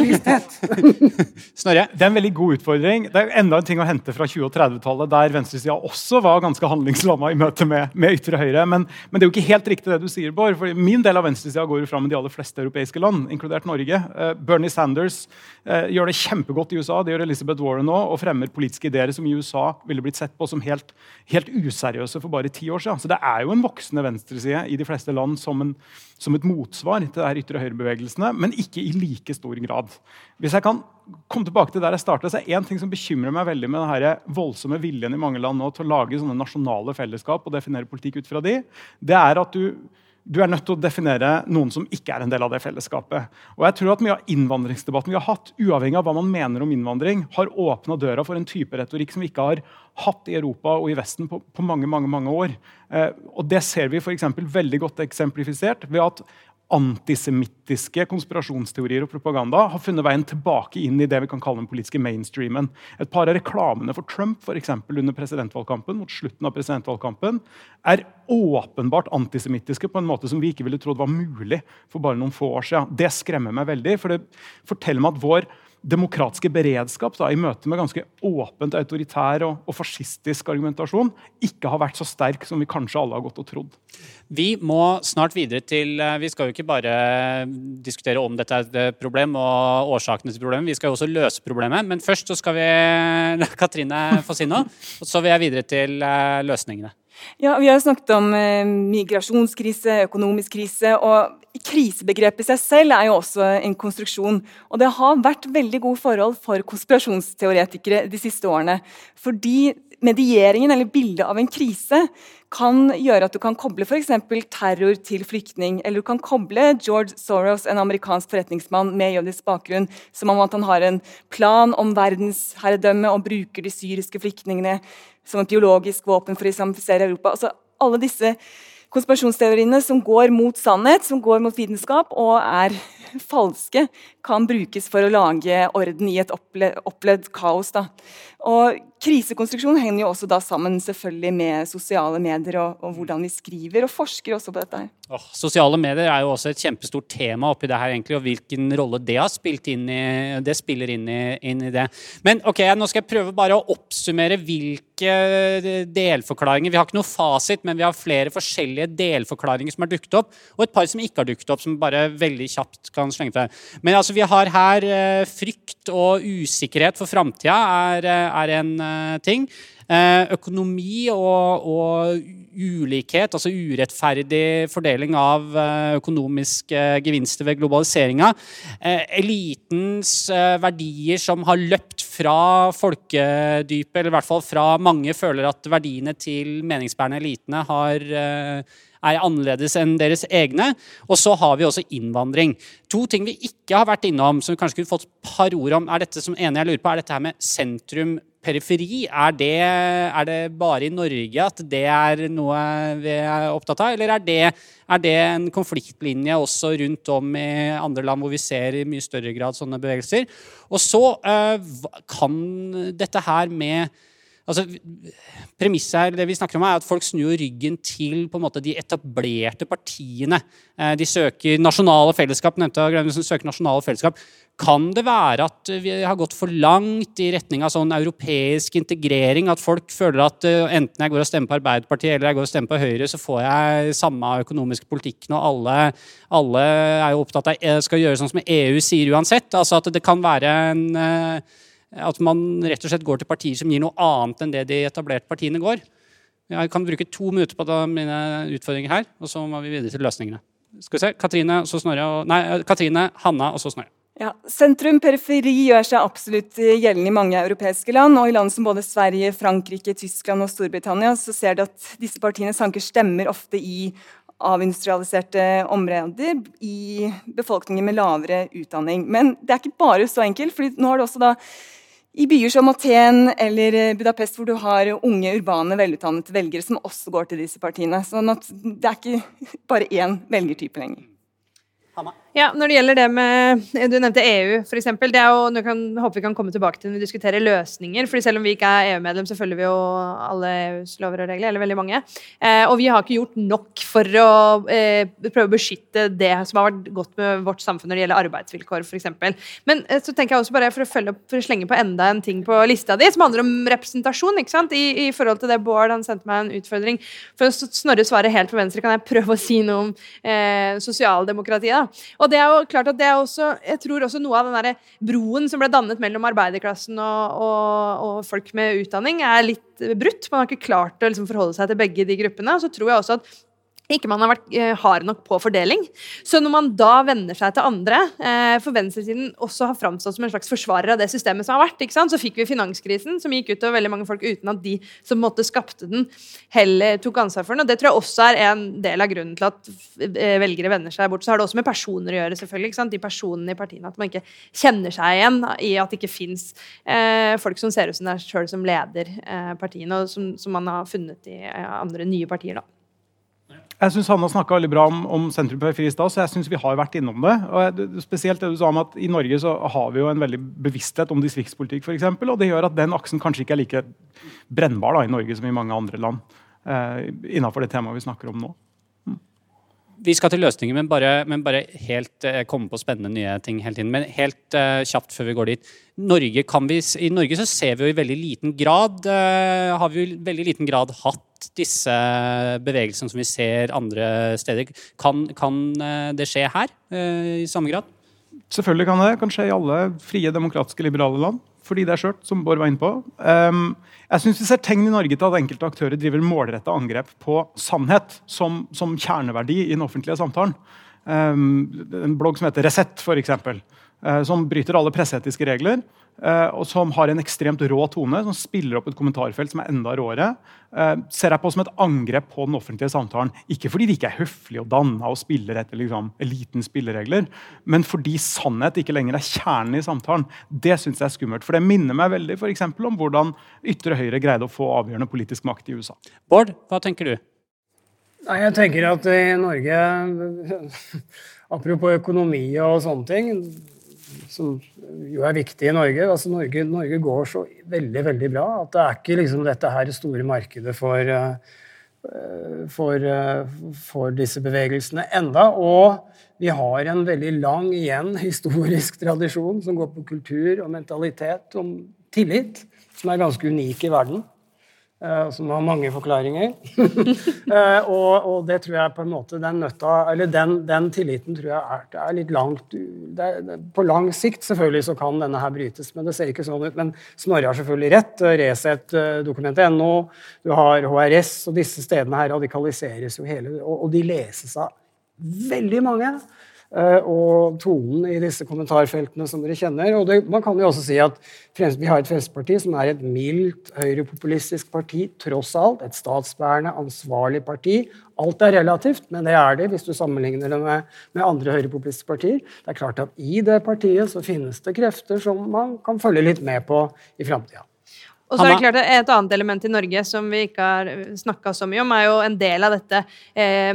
[LAUGHS] Snorre? Det er en veldig god utfordring. Det er enda en ting å hente fra 20- og 30-tallet, der venstresida også var ganske handlingslamma i møte med, med ytre høyre. Men, men, det er jo ikke helt riktig det du sier, Bård. for Min del av venstresida går jo fram med de aller fleste europeiske land, inkludert Norge. Uh, Bernie Sanders uh, gjør det kjempegodt i USA. Det gjør Elizabeth Warren nå, og fremmer politiske ideer som i USA ville blitt sett på som helt, helt useriøse for bare ti år siden. Så det er jo en voksende venstreside i de fleste land som, en, som et motsvar til de ytre høyre-bevegelsene, men ikke i like stor grad. Hvis jeg kan komme tilbake til der jeg startet, så er En ting som bekymrer meg veldig med denne voldsomme viljen i mange land nå til å lage sånne nasjonale fellesskap og definere politikk ut fra de, det er at du du er nødt til å definere noen som ikke er en del av det fellesskapet. Og jeg tror at Mye av innvandringsdebatten vi har hatt, uavhengig av hva man mener om innvandring, har åpna døra for en type retorikk som vi ikke har hatt i Europa og i Vesten på, på mange mange, mange år. Eh, og Det ser vi for veldig godt eksemplifisert ved at antisemittiske konspirasjonsteorier og propaganda har funnet veien tilbake inn i det vi kan kalle den politiske mainstreamen. Et par av reklamene for Trump for eksempel, under presidentvalgkampen, mot slutten av presidentvalgkampen, er åpenbart antisemittiske på en måte som vi ikke ville trodd var mulig for bare noen få år siden. Det skremmer meg veldig, for det forteller meg at vår demokratiske beredskap da, i møte med ganske åpent autoritær og, og, fascistisk argumentasjon ikke har vært så sterk som vi kanskje alle har gått og trodd. Vi må snart videre til eh, Vi skal jo ikke bare diskutere om dette er et eh, problem og årsakene til problemet, vi skal jo også løse problemet. Men først så skal vi [LAUGHS] la Katrine få si noe, og så vil jeg videre til eh, løsningene. Ja, Vi har snakket om eh, migrasjonskrise, økonomisk krise. og Krisebegrepet i seg selv er jo også en konstruksjon. Og det har vært veldig gode forhold for konspirasjonsteoretikere de siste årene. Fordi medieringen eller bildet av en krise kan gjøre at du kan koble f.eks. terror til flyktning. Eller du kan koble George Soros, en amerikansk forretningsmann med jødisk bakgrunn, som om at han har en plan om verdensherredømme og bruker de syriske flyktningene som et biologisk våpen for å islamifisere Europa. Altså, alle disse konspirasjonsteoriene som går mot sannhet, som går mot vitenskap og er falske, kan brukes for å lage orden i et opplevd kaos. Da. Og Krisekonstruksjon henger jo også da sammen selvfølgelig med sosiale medier og, og hvordan vi skriver, og forsker også på dette. her. Oh, sosiale medier er jo også et kjempestort tema oppi det her, egentlig, og hvilken rolle det har spilt inn i, det spiller inn i, inn i det. Men ok, nå skal jeg prøve bare å oppsummere hvilke delforklaringer Vi har ikke noe fasit, men vi har flere forskjellige delforklaringer som har dukket opp, og et par som ikke har dukket opp, som bare veldig kjapt kan slengte. Men altså, vi har her eh, frykt og usikkerhet for framtida er, eh, er, en eh, ting. Økonomi og, og, ulikhet, altså urettferdig fordeling av økonomiske gevinster ved globaliseringa. Elitens verdier som har løpt fra folkedypet, eller i hvert fall fra mange føler at verdiene til meningsbærende elitene har er annerledes enn deres egne. Og så har vi også innvandring. To ting vi ikke har vært innom, som vi kanskje kunne fått et par ord om, er dette som ene jeg lurer på, er dette her med sentrum periferi, er det, er det, bare i Norge at det er noe vi er opptatt av, eller er det, er det, en konfliktlinje også rundt om i andre land hvor vi ser i mye større grad sånne bevegelser? Og så kan dette her med altså, Premisset her, det vi snakker om er at folk snur ryggen til på en måte de etablerte partiene. Eh, de søker nasjonale fellesskap. nevnte jeg, søker nasjonale fellesskap. Kan det være at vi har gått for langt i retning av sånn europeisk integrering? At folk føler at uh, enten jeg går og stemmer på Arbeiderpartiet eller jeg går og stemmer på Høyre, så får jeg samme økonomiske politikken, og alle, alle er jo opptatt av eh, skal gjøre sånn som EU sier uansett. Altså at det kan være en at man rett og slett går til partier som gir noe annet enn det de etablerte partiene går. Jeg kan bruke to minutter på mine utfordringer her, og så må vi videre til løsningene. Skal vi se, Katrine, og, nei, Katrine, Hanna og så Snorre. Ja, Sentrum-periferi gjør seg absolutt gjeldende i mange europeiske land. og I land som både Sverige, Frankrike, Tyskland og Storbritannia så ser du at disse partiene sanker stemmer ofte i avindustrialiserte områder i befolkningen med lavere utdanning. Men det er ikke bare så enkelt. fordi nå har det også da i byer som Aten eller Budapest, hvor du har unge, urbane, velutdannede velgere som også går til disse partiene. sånn at det er ikke [LAUGHS] bare én velgertype lenger. Ja, Når det gjelder det med Du nevnte EU, f.eks. Det er jo, nå kan, håper vi kan komme tilbake til når vi diskuterer løsninger. fordi Selv om vi ikke er EU-medlem, så følger vi jo alle EUs lover og regler. eller veldig mange. Eh, og vi har ikke gjort nok for å eh, prøve å beskytte det som har vært godt med vårt samfunn når det gjelder arbeidsvilkår, f.eks. Men eh, så tenker jeg også bare for å, følge opp, for å slenge på enda en ting på lista di, som handler om representasjon. ikke sant? I, i forhold til det Bård han sendte meg en utfordring. For å Snorre svare helt på venstre, kan jeg prøve å si noe om eh, sosialdemokratiet. Og det er jo klart at det er også Jeg tror også noe av den der broen som ble dannet mellom arbeiderklassen og, og, og folk med utdanning, er litt brutt. Man har ikke klart å liksom forholde seg til begge de gruppene. Og så tror jeg også at ikke man har vært eh, hard nok på fordeling. Så når man da vender seg til andre, eh, for venstresiden også har framstått som en slags forsvarer av det systemet som har vært, så fikk vi finanskrisen, som gikk ut over veldig mange folk uten at de som måtte skapte den, heller tok ansvar for den. Og det tror jeg også er en del av grunnen til at eh, velgere vender seg bort. Så har det også med personer å gjøre, selvfølgelig. De personene i partiene. At man ikke kjenner seg igjen i at det ikke fins folk som ser ut som deg sjøl som leder partiene, og som, som, man har funnet i andre nye partier. da. Jeg syns Hanna snakka veldig bra om, om sentrum periferi i stad, så jeg synes vi har vært innom det. Og spesielt det du sa om at I Norge så har vi jo en veldig bevissthet om distriktspolitikk, eksempel, og det gjør at den aksen kanskje ikke er like brennbar da, i Norge som i mange andre land. Eh, innenfor det temaet vi snakker om nå. Mm. Vi skal til løsninger, men bare, men bare helt eh, komme på spennende nye ting hele tiden. Men helt eh, kjapt før vi går dit. Norge vi, I Norge så ser vi jo i veldig liten grad eh, har vi jo i veldig liten grad hatt disse bevegelsene som vi ser andre steder. Kan, kan eh, det skje her eh, i samme grad? Selvfølgelig kan det. Kan skje i alle frie, demokratiske, liberale land. Fordi det er skjørt, som Bård var inne på. Um, jeg synes Vi ser tegn i Norge til at enkelte aktører driver målretta angrep på sannhet som, som, kjerneverdi i den offentlige samtalen. Um, en blogg som heter Resett, f.eks., uh, eh, som bryter alle presseetiske regler. Uh, og som har en ekstremt rå tone, som spiller opp et kommentarfelt som er enda råere. Uh, ser jeg på som et angrep på den offentlige samtalen. Ikke fordi de ikke er høflige og danna og spiller etter liksom, elitens spilleregler, men fordi sannhet ikke lenger er kjernen i samtalen. Det syns jeg er skummelt. For det minner meg veldig for eksempel, om hvordan ytre høyre greide å få avgjørende politisk makt i USA. Bård, hva tenker du? Nei, jeg tenker at i Norge [LAUGHS] Apropos økonomi og sånne ting som jo er viktig i Norge. Altså Norge, Norge, går så veldig veldig bra at det er ikke liksom dette her store markedet for, eh, for, eh, for disse bevegelsene enda. Og vi har en veldig lang igjen historisk tradisjon som går på kultur og mentalitet, om tillit, som er ganske unik i verden. Uh, som har mange forklaringer. uh, [LAUGHS] og, og, det tror jeg på en måte den nøtta, eller den, den tilliten tror jeg er, er litt langt det det, På lang sikt selvfølgelig så kan denne her brytes, men det ser ikke sånn ut. Men Snorre har selvfølgelig rett. Resett, uh, dokument.no, du har HRS, og disse stedene her radikaliseres jo hele Og, og de leses av veldig mange. Eh, og tonen i disse kommentarfeltene som dere kjenner. Og det, man kan jo også si at vi har et Fremskrittsparti som er et mildt høyrepopulistisk parti, tross alt. Et statsbærende, ansvarlig parti. Alt er relativt, men det er det hvis du sammenligner det med, med andre høyrepopulistiske partier. Det er klart at I det partiet så finnes det krefter som man kan følge litt med på i framtida. Og så er det klart at Et annet element i Norge som vi ikke har snakka så mye om, er jo en del av dette eh,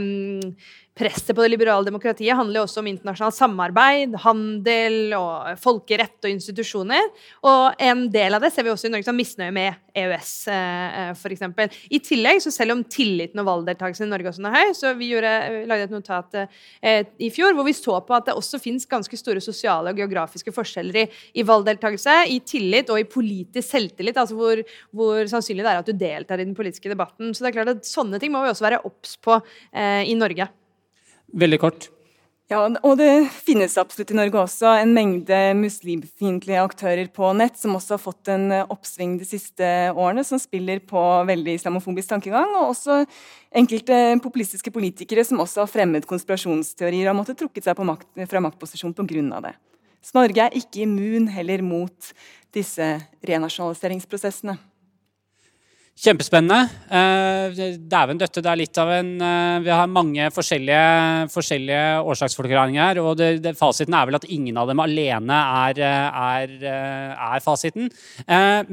presset på det liberale demokratiet handler jo også om internasjonalt samarbeid, handel og folkerett og institusjoner. Og en del av det ser vi også i Norge som misnøye med EØS, eh, f.eks. I tillegg, så selv om tilliten og valgdeltakelsen i Norge også er høy, så vi gjorde, lagde et notat eh, i fjor hvor vi så på at det også finnes ganske store sosiale og geografiske forskjeller i, i valgdeltakelse, i tillit og i politisk selvtillit, altså hvor, hvor, sannsynlig det er at du deltar i den politiske debatten. Så det er klart at sånne ting må vi også være obs på eh, i Norge. Veldig kort. Ja, og det finnes absolutt i Norge også en mengde muslimfiendtlige aktører på nett som også har fått en oppsving de siste årene, som spiller på veldig islamofobisk tankegang. Og også enkelte populistiske politikere som også har fremmet konspirasjonsteorier og har måttet trukket seg makt, fra maktposisjon pga. det. Så Norge er ikke immun heller mot disse renasjonaliseringsprosessene. Kjempespennende. Uh, Dæven døtte, det er litt av en uh, Vi har mange forskjellige, forskjellige årsaksforklaringer. Og det, det, fasiten er vel at ingen av dem alene er, er, er fasiten.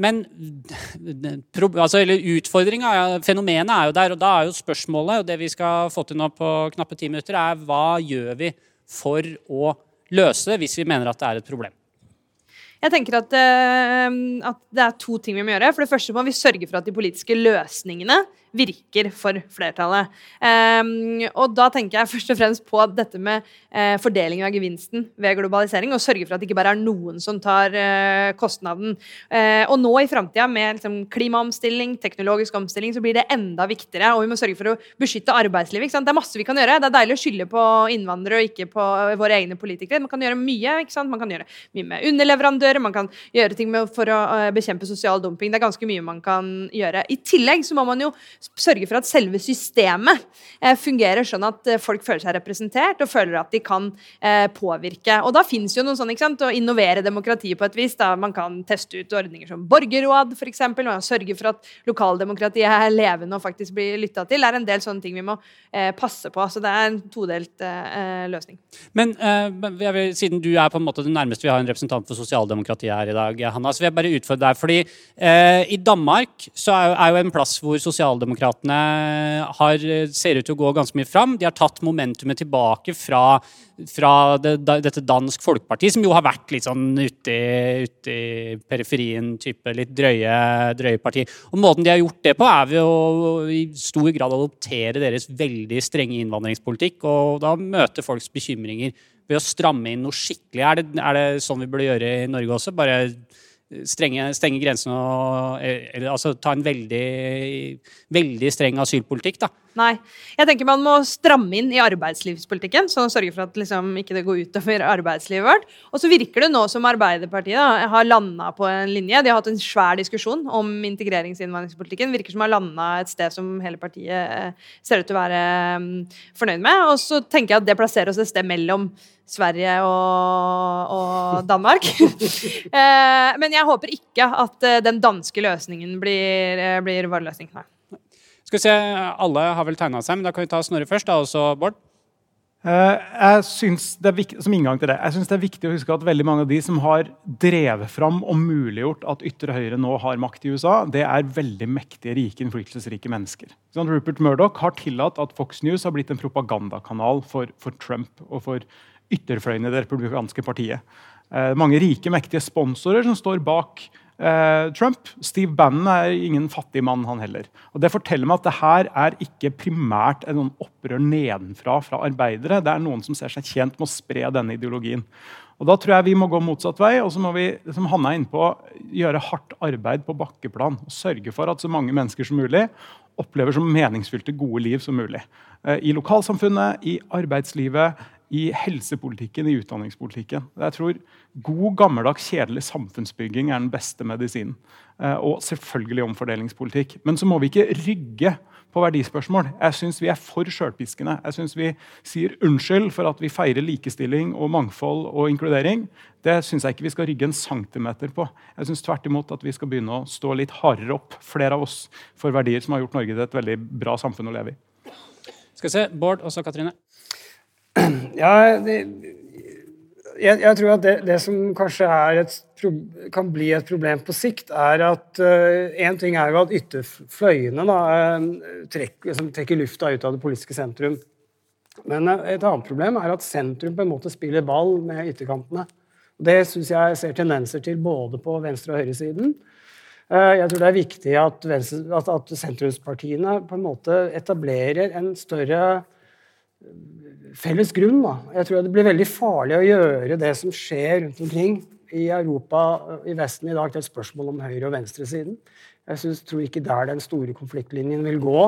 Men pro, altså, utfordringa, fenomenet, er jo der. Og da er jo spørsmålet, og det vi skal få til nå på knappe ti minutter, er hva gjør vi for å løse det hvis vi mener at det er et problem? Jeg tenker at, uh, at, det er to ting vi må gjøre. For det første må vi sørge for at de politiske løsningene virker for flertallet. Um, og da tenker jeg først og fremst på dette med uh, fordeling av gevinsten ved globalisering, og sørge for at det ikke bare er noen som tar uh, kostnaden. Uh, og nå i framtida, med liksom, klimaomstilling, teknologisk omstilling, så blir det enda viktigere. Og vi må sørge for å beskytte arbeidslivet. Det er masse vi kan gjøre. Det er deilig å skylde på innvandrere og ikke på våre egne politikere. Man kan gjøre mye. Man kan gjøre mye med underleverandører, man kan gjøre ting for å bekjempe sosial dumping. Det er ganske mye man kan gjøre. I tillegg så må man jo sørge for at selve systemet eh, fungerer sånn at eh, folk føler seg representert og føler at de kan eh, påvirke. Og da fins jo noen sånn, ikke sant, å innovere demokratiet på et vis. da Man kan teste ut ordninger som borgerråd, f.eks. Man sørge for at lokaldemokratiet er levende og faktisk blir lytta til. Det er en del sånne ting vi må passe på. Så det er en todelt løsning. Men vil, siden du er på en måte det nærmeste vi har en representant for sosialdemokratiet her i dag, Hanna, så vil jeg bare utfordre deg. fordi i Danmark så er jo, er jo en plass hvor sosialdemokratene har, ser ut til å gå ganske mye fram. De har tatt momentumet tilbake fra, fra det, dette Dansk Folkeparti, som jo har vært litt sånn ute i, periferien, type litt drøye, drøye parti. Og Måten de har gjort det på, er ved å i stor grad adoptere deres veldig strenge innvandringspolitikk. Og da møte folks bekymringer ved å stramme inn noe skikkelig. Er det, er det sånn vi burde gjøre i Norge også? Bare strenge, stenge grensene og eller, altså, ta en veldig, veldig streng asylpolitikk, da. Nei. Jeg tenker man må stramme inn i arbeidslivspolitikken, sånn at sørge for at liksom, ikke det går utover arbeidslivet vårt. Og så virker det nå som Arbeiderpartiet da, har landa på en linje. De har hatt en svær diskusjon om integrerings- og innvandringspolitikken. Virker som de har landa et sted som hele partiet ser ut til å være um, fornøyd med. Og så tenker jeg at det plasserer oss et sted mellom Sverige og, og Danmark. [LAUGHS] eh, men jeg håper ikke at eh, den danske løsningen blir, eh, blir vår løsning. Nei. Skal vi se, Alle har vel tegna seg, men da kan vi ta Snorre først. da, også Bård. Uh, jeg synes det er viktig, som inngang til det, jeg synes det er viktig å huske at veldig mange av de som har drevet fram og muliggjort at ytre høyre nå har makt i USA, det er veldig mektige, rike, innflytelsesrike mennesker. Sånn, Rupert Murdoch har tillatt at Fox News har blitt en propagandakanal for, for Trump og for ytterfløyene i det republikanske partiet. Eh, mange rike, mektige sponsorer som står bak eh, Trump. Steve Bannon er ingen fattig mann, han heller. Og Det forteller meg at det her er ikke primært en opprør nedenfra fra arbeidere. Det er noen som ser seg tjent med å spre denne ideologien. Og Da tror jeg vi må gå motsatt vei, og så må vi som Hanna er inne på, gjøre hardt arbeid på bakkeplan. og Sørge for at så mange mennesker som mulig opplever så meningsfylte, gode liv som mulig. Eh, I lokalsamfunnet, i arbeidslivet, i helsepolitikken, i utdanningspolitikken. Jeg tror God, gammeldags, kjedelig samfunnsbygging er den beste medisinen. Eh, og selvfølgelig omfordelingspolitikk. Men så må vi ikke rygge på verdispørsmål. Jeg syns vi er for sjølpiskende. Jeg syns vi sier unnskyld for at vi feirer likestilling og mangfold og inkludering. Det syns jeg ikke vi skal rygge en centimeter på. Jeg syns tvert imot at vi skal begynne å stå litt hardere opp, flere av oss, for verdier som har gjort Norge til et veldig bra samfunn å leve i. Skal vi se, Bård og så Katrine. [CLEARS THROAT] Ja, det, jeg, jeg, tror at det, det, som kanskje et kan bli et problem på sikt, er at Én uh, ting er jo at ytterfløyene da, uh, trekker, trekker, lufta ut av det politiske sentrum. Men uh, et annet problem er at sentrum på en måte spiller ball med ytterkantene. Det syns jeg ser tendenser til både på venstre- og høyresiden. Jeg tror det er viktig at, venstre, at, at sentrumspartiene på en måte etablerer en større felles grunn. Da. Jeg tror det blir veldig farlig å gjøre det som skjer rundt omkring i Europa i Vesten i dag, til et spørsmål om høyre- og venstresiden. Jeg synes, tror ikke der den store konfliktlinjen vil gå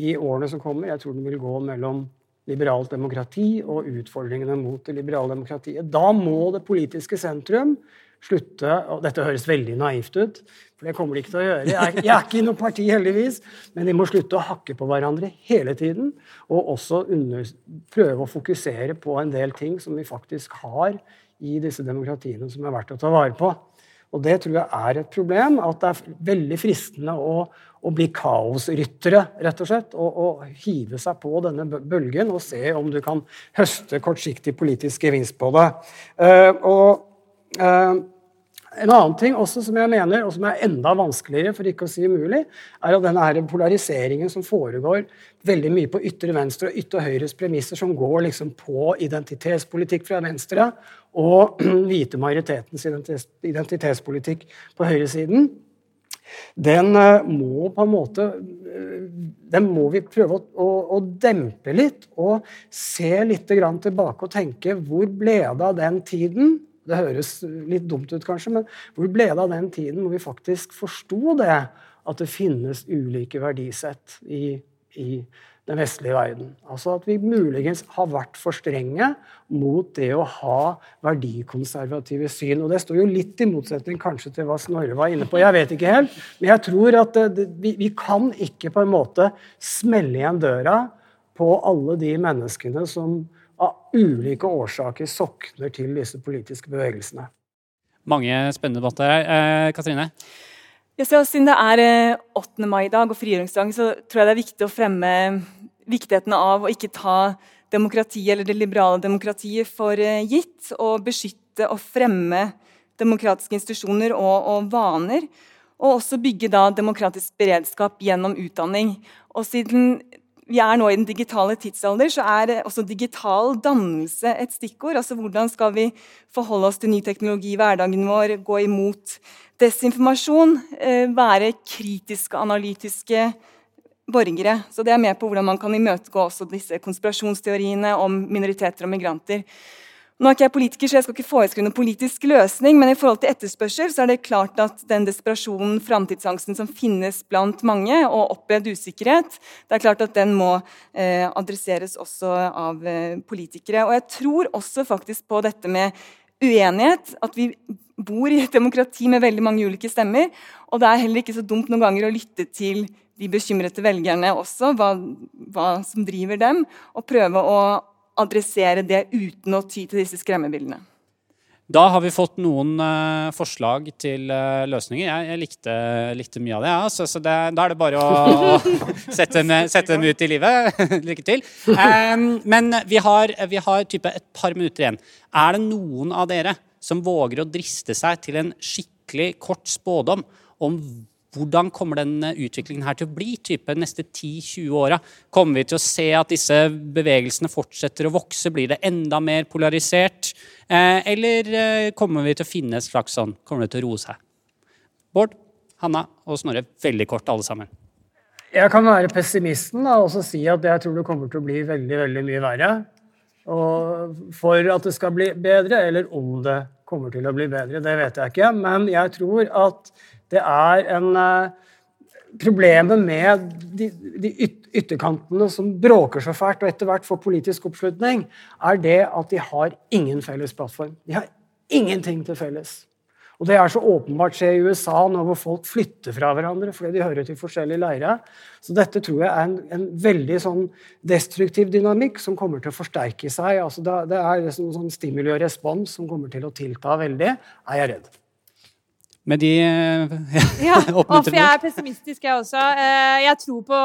i årene som kommer. Jeg tror den vil gå mellom liberalt demokrati og utfordringene mot det liberale demokratiet. Da må det politiske sentrum slutte og Dette høres veldig naivt ut, for det kommer de ikke til å gjøre. Jeg jeg er ikke i noe parti, heldigvis, men de må slutte å hakke på hverandre hele tiden. Og også under, prøve å fokusere på en del ting som vi faktisk har i disse demokratiene som er verdt å ta vare på. Og det tror jeg er et problem. At det er veldig fristende å, å bli kaosryttere, rett og slett. Og, og, hive seg på denne bølgen og se om du kan høste kortsiktig politisk gevinst på det. Uh, og en annen ting også som jeg mener, og som er enda vanskeligere, for ikke å si umulig, er at denne polariseringen som foregår veldig mye på ytre venstre og ytre høyres premisser, som går liksom på identitetspolitikk fra venstre og [CLEARS THROAT] hvite majoritetens identitetspolitikk på høyresiden, den uh, må på en måte uh, Den må vi prøve å, å, å dempe litt og se litt tilbake og tenke hvor ble det av den tiden det høres litt dumt ut, kanskje, men hvor ble det av den tiden hvor vi faktisk forsto det, at det finnes ulike verdisett i, i den vestlige verden. Altså at vi muligens har vært for strenge mot det å ha verdikonservative syn. Og det står jo litt i motsetning kanskje til hva Snorre var inne på. Jeg vet ikke helt. Men jeg tror at det, det, vi, vi, kan ikke på en måte smelle igjen døra på alle de menneskene som av ulike årsaker sokner til disse politiske bevegelsene. Mange spennende debatter her. Eh, Katrine? Ja, så siden det er 8. Eh, mai i dag og frigjøringsdagen, så tror jeg det er viktig å fremme viktigheten av å ikke ta demokratiet eller det liberale demokratiet for eh, gitt, og beskytte og fremme demokratiske institusjoner og, og vaner. Og også bygge da demokratisk beredskap gjennom utdanning. Og siden vi er nå i den digitale tidsalder, så er også digital dannelse et stikkord. Altså Hvordan skal vi forholde oss til ny teknologi i hverdagen vår, gå imot desinformasjon, eh, være kritiske, analytiske borgere. Så Det er med på hvordan man kan imøtegå også disse konspirasjonsteoriene om minoriteter og migranter. Nå er ikke jeg politiker, så jeg skal ikke foreskrive noen politisk løsning, men i forhold til etterspørsel så er det klart at den desperasjonen, framtidsangsten som finnes blant mange, og opplevd usikkerhet, det er klart at den må eh, adresseres også av eh, politikere. Og jeg tror også faktisk på dette med uenighet, at vi bor i et demokrati med veldig mange ulike stemmer. Og det er heller ikke så dumt noen ganger å lytte til de bekymrete velgerne også, hva, hva som driver dem, og prøve å adressere det uten å ty til disse skremmebildene. Da har vi fått noen uh, forslag til uh, løsninger. Jeg, jeg likte, likte, mye av det. Ja. Så, så det, da er det bare å [LAUGHS] sette, dem, sette, dem, ut i livet. [LAUGHS] Lykke til. Um, men vi har, vi har et par minutter igjen. Er det noen av dere som våger å driste seg til en skikkelig kort spådom om hvordan kommer denne utviklingen her til å bli type neste 10-20 åra? Kommer vi til å se at disse bevegelsene fortsetter å vokse? Blir det enda mer polarisert? Eh, eller eh, kommer vi til å finne et slags sånn Kommer det til å roe seg? Bård, Hanna og Snorre, veldig kort alle sammen. Jeg kan være pessimisten da, og si at jeg tror det kommer til å bli veldig, veldig mye verre. Og for at det skal bli bedre, eller om det kommer til å bli bedre, det vet jeg ikke. Men jeg tror at det er en uh, Problemet med de, de yt ytterkantene som bråker så fælt, og etter hvert får politisk oppslutning, er det at de har ingen felles plattform. De har ingenting til felles. Og Det er så åpenbart skjer i USA nå hvor folk flytter fra hverandre fordi de hører til forskjellige leirer. Så dette tror jeg er en, en veldig sånn destruktiv dynamikk som kommer til å forsterke seg. Altså det, det er liksom sånn stimuli og respons som kommer til å tilta veldig, er jeg redd. Med de eh, [LAUGHS] Ja, og for jeg er pessimistisk, jeg også. Eh, Jeg tror på,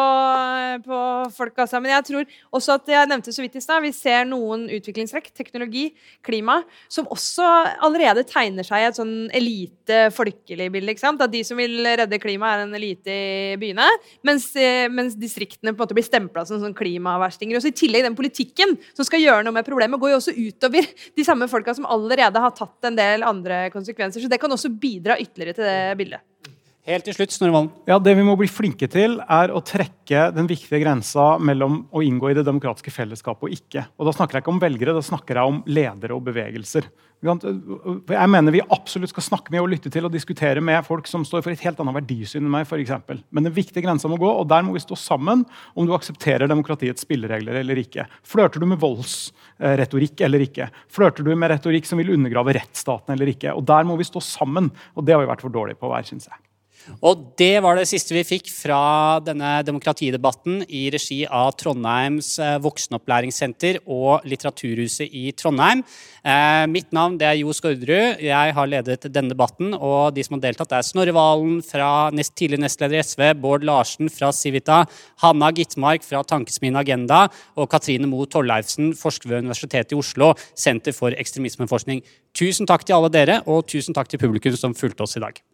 på folk, altså. Men jeg tror også at jeg nevnte så vidt i stad, vi ser noen utviklingstrekk, teknologi, klima, som også allerede tegner seg i et sånn elite-folkelig bilde. At de som vil redde klimaet, er en elite i byene, mens, eh, mens distriktene på en måte blir stempla som sånn klimaverstinger. Og så I tillegg den politikken som skal gjøre noe med problemet, går jo også utover de samme folka som allerede har tatt en del andre konsekvenser. Så det kan også bidra ytterligere til det bildet. Helt til slutt, Snorre Ja, Det vi må bli flinke til, er å trekke den viktige grensa mellom å inngå i det demokratiske fellesskapet og ikke. Og Da snakker jeg ikke om velgere, da snakker jeg om ledere og bevegelser. Jeg mener Vi absolutt skal snakke med og lytte til og diskutere med folk som står for et helt annet verdisyn enn meg. Eksempel. Men den viktige grensa må gå, og der må vi stå sammen om du aksepterer demokratiets spilleregler eller ikke. Flørter du med voldsretorikk eller ikke? Flørter du med retorikk som vil undergrave rettsstaten eller ikke? Og Der må vi stå sammen, og det har vi vært for dårlige på hver, syns jeg. Og det var det siste vi fikk fra denne demokratidebatten i regi av Trondheims eh, voksenopplæringssenter og Litteraturhuset i Trondheim. Eh, mitt navn er Jo Skårderud. Jeg har ledet denne debatten. Og de som har deltatt, er Snorre Valen fra nest, tidligere nestleder i SV, Bård Larsen fra Civita, Hanna Gitmark fra Tankesmien Agenda og Katrine Moe Torleifsen, forsker ved Universitetet i Oslo, Senter for ekstremismeforskning. Tusen takk til alle dere, og tusen takk til publikum som fulgte oss i dag.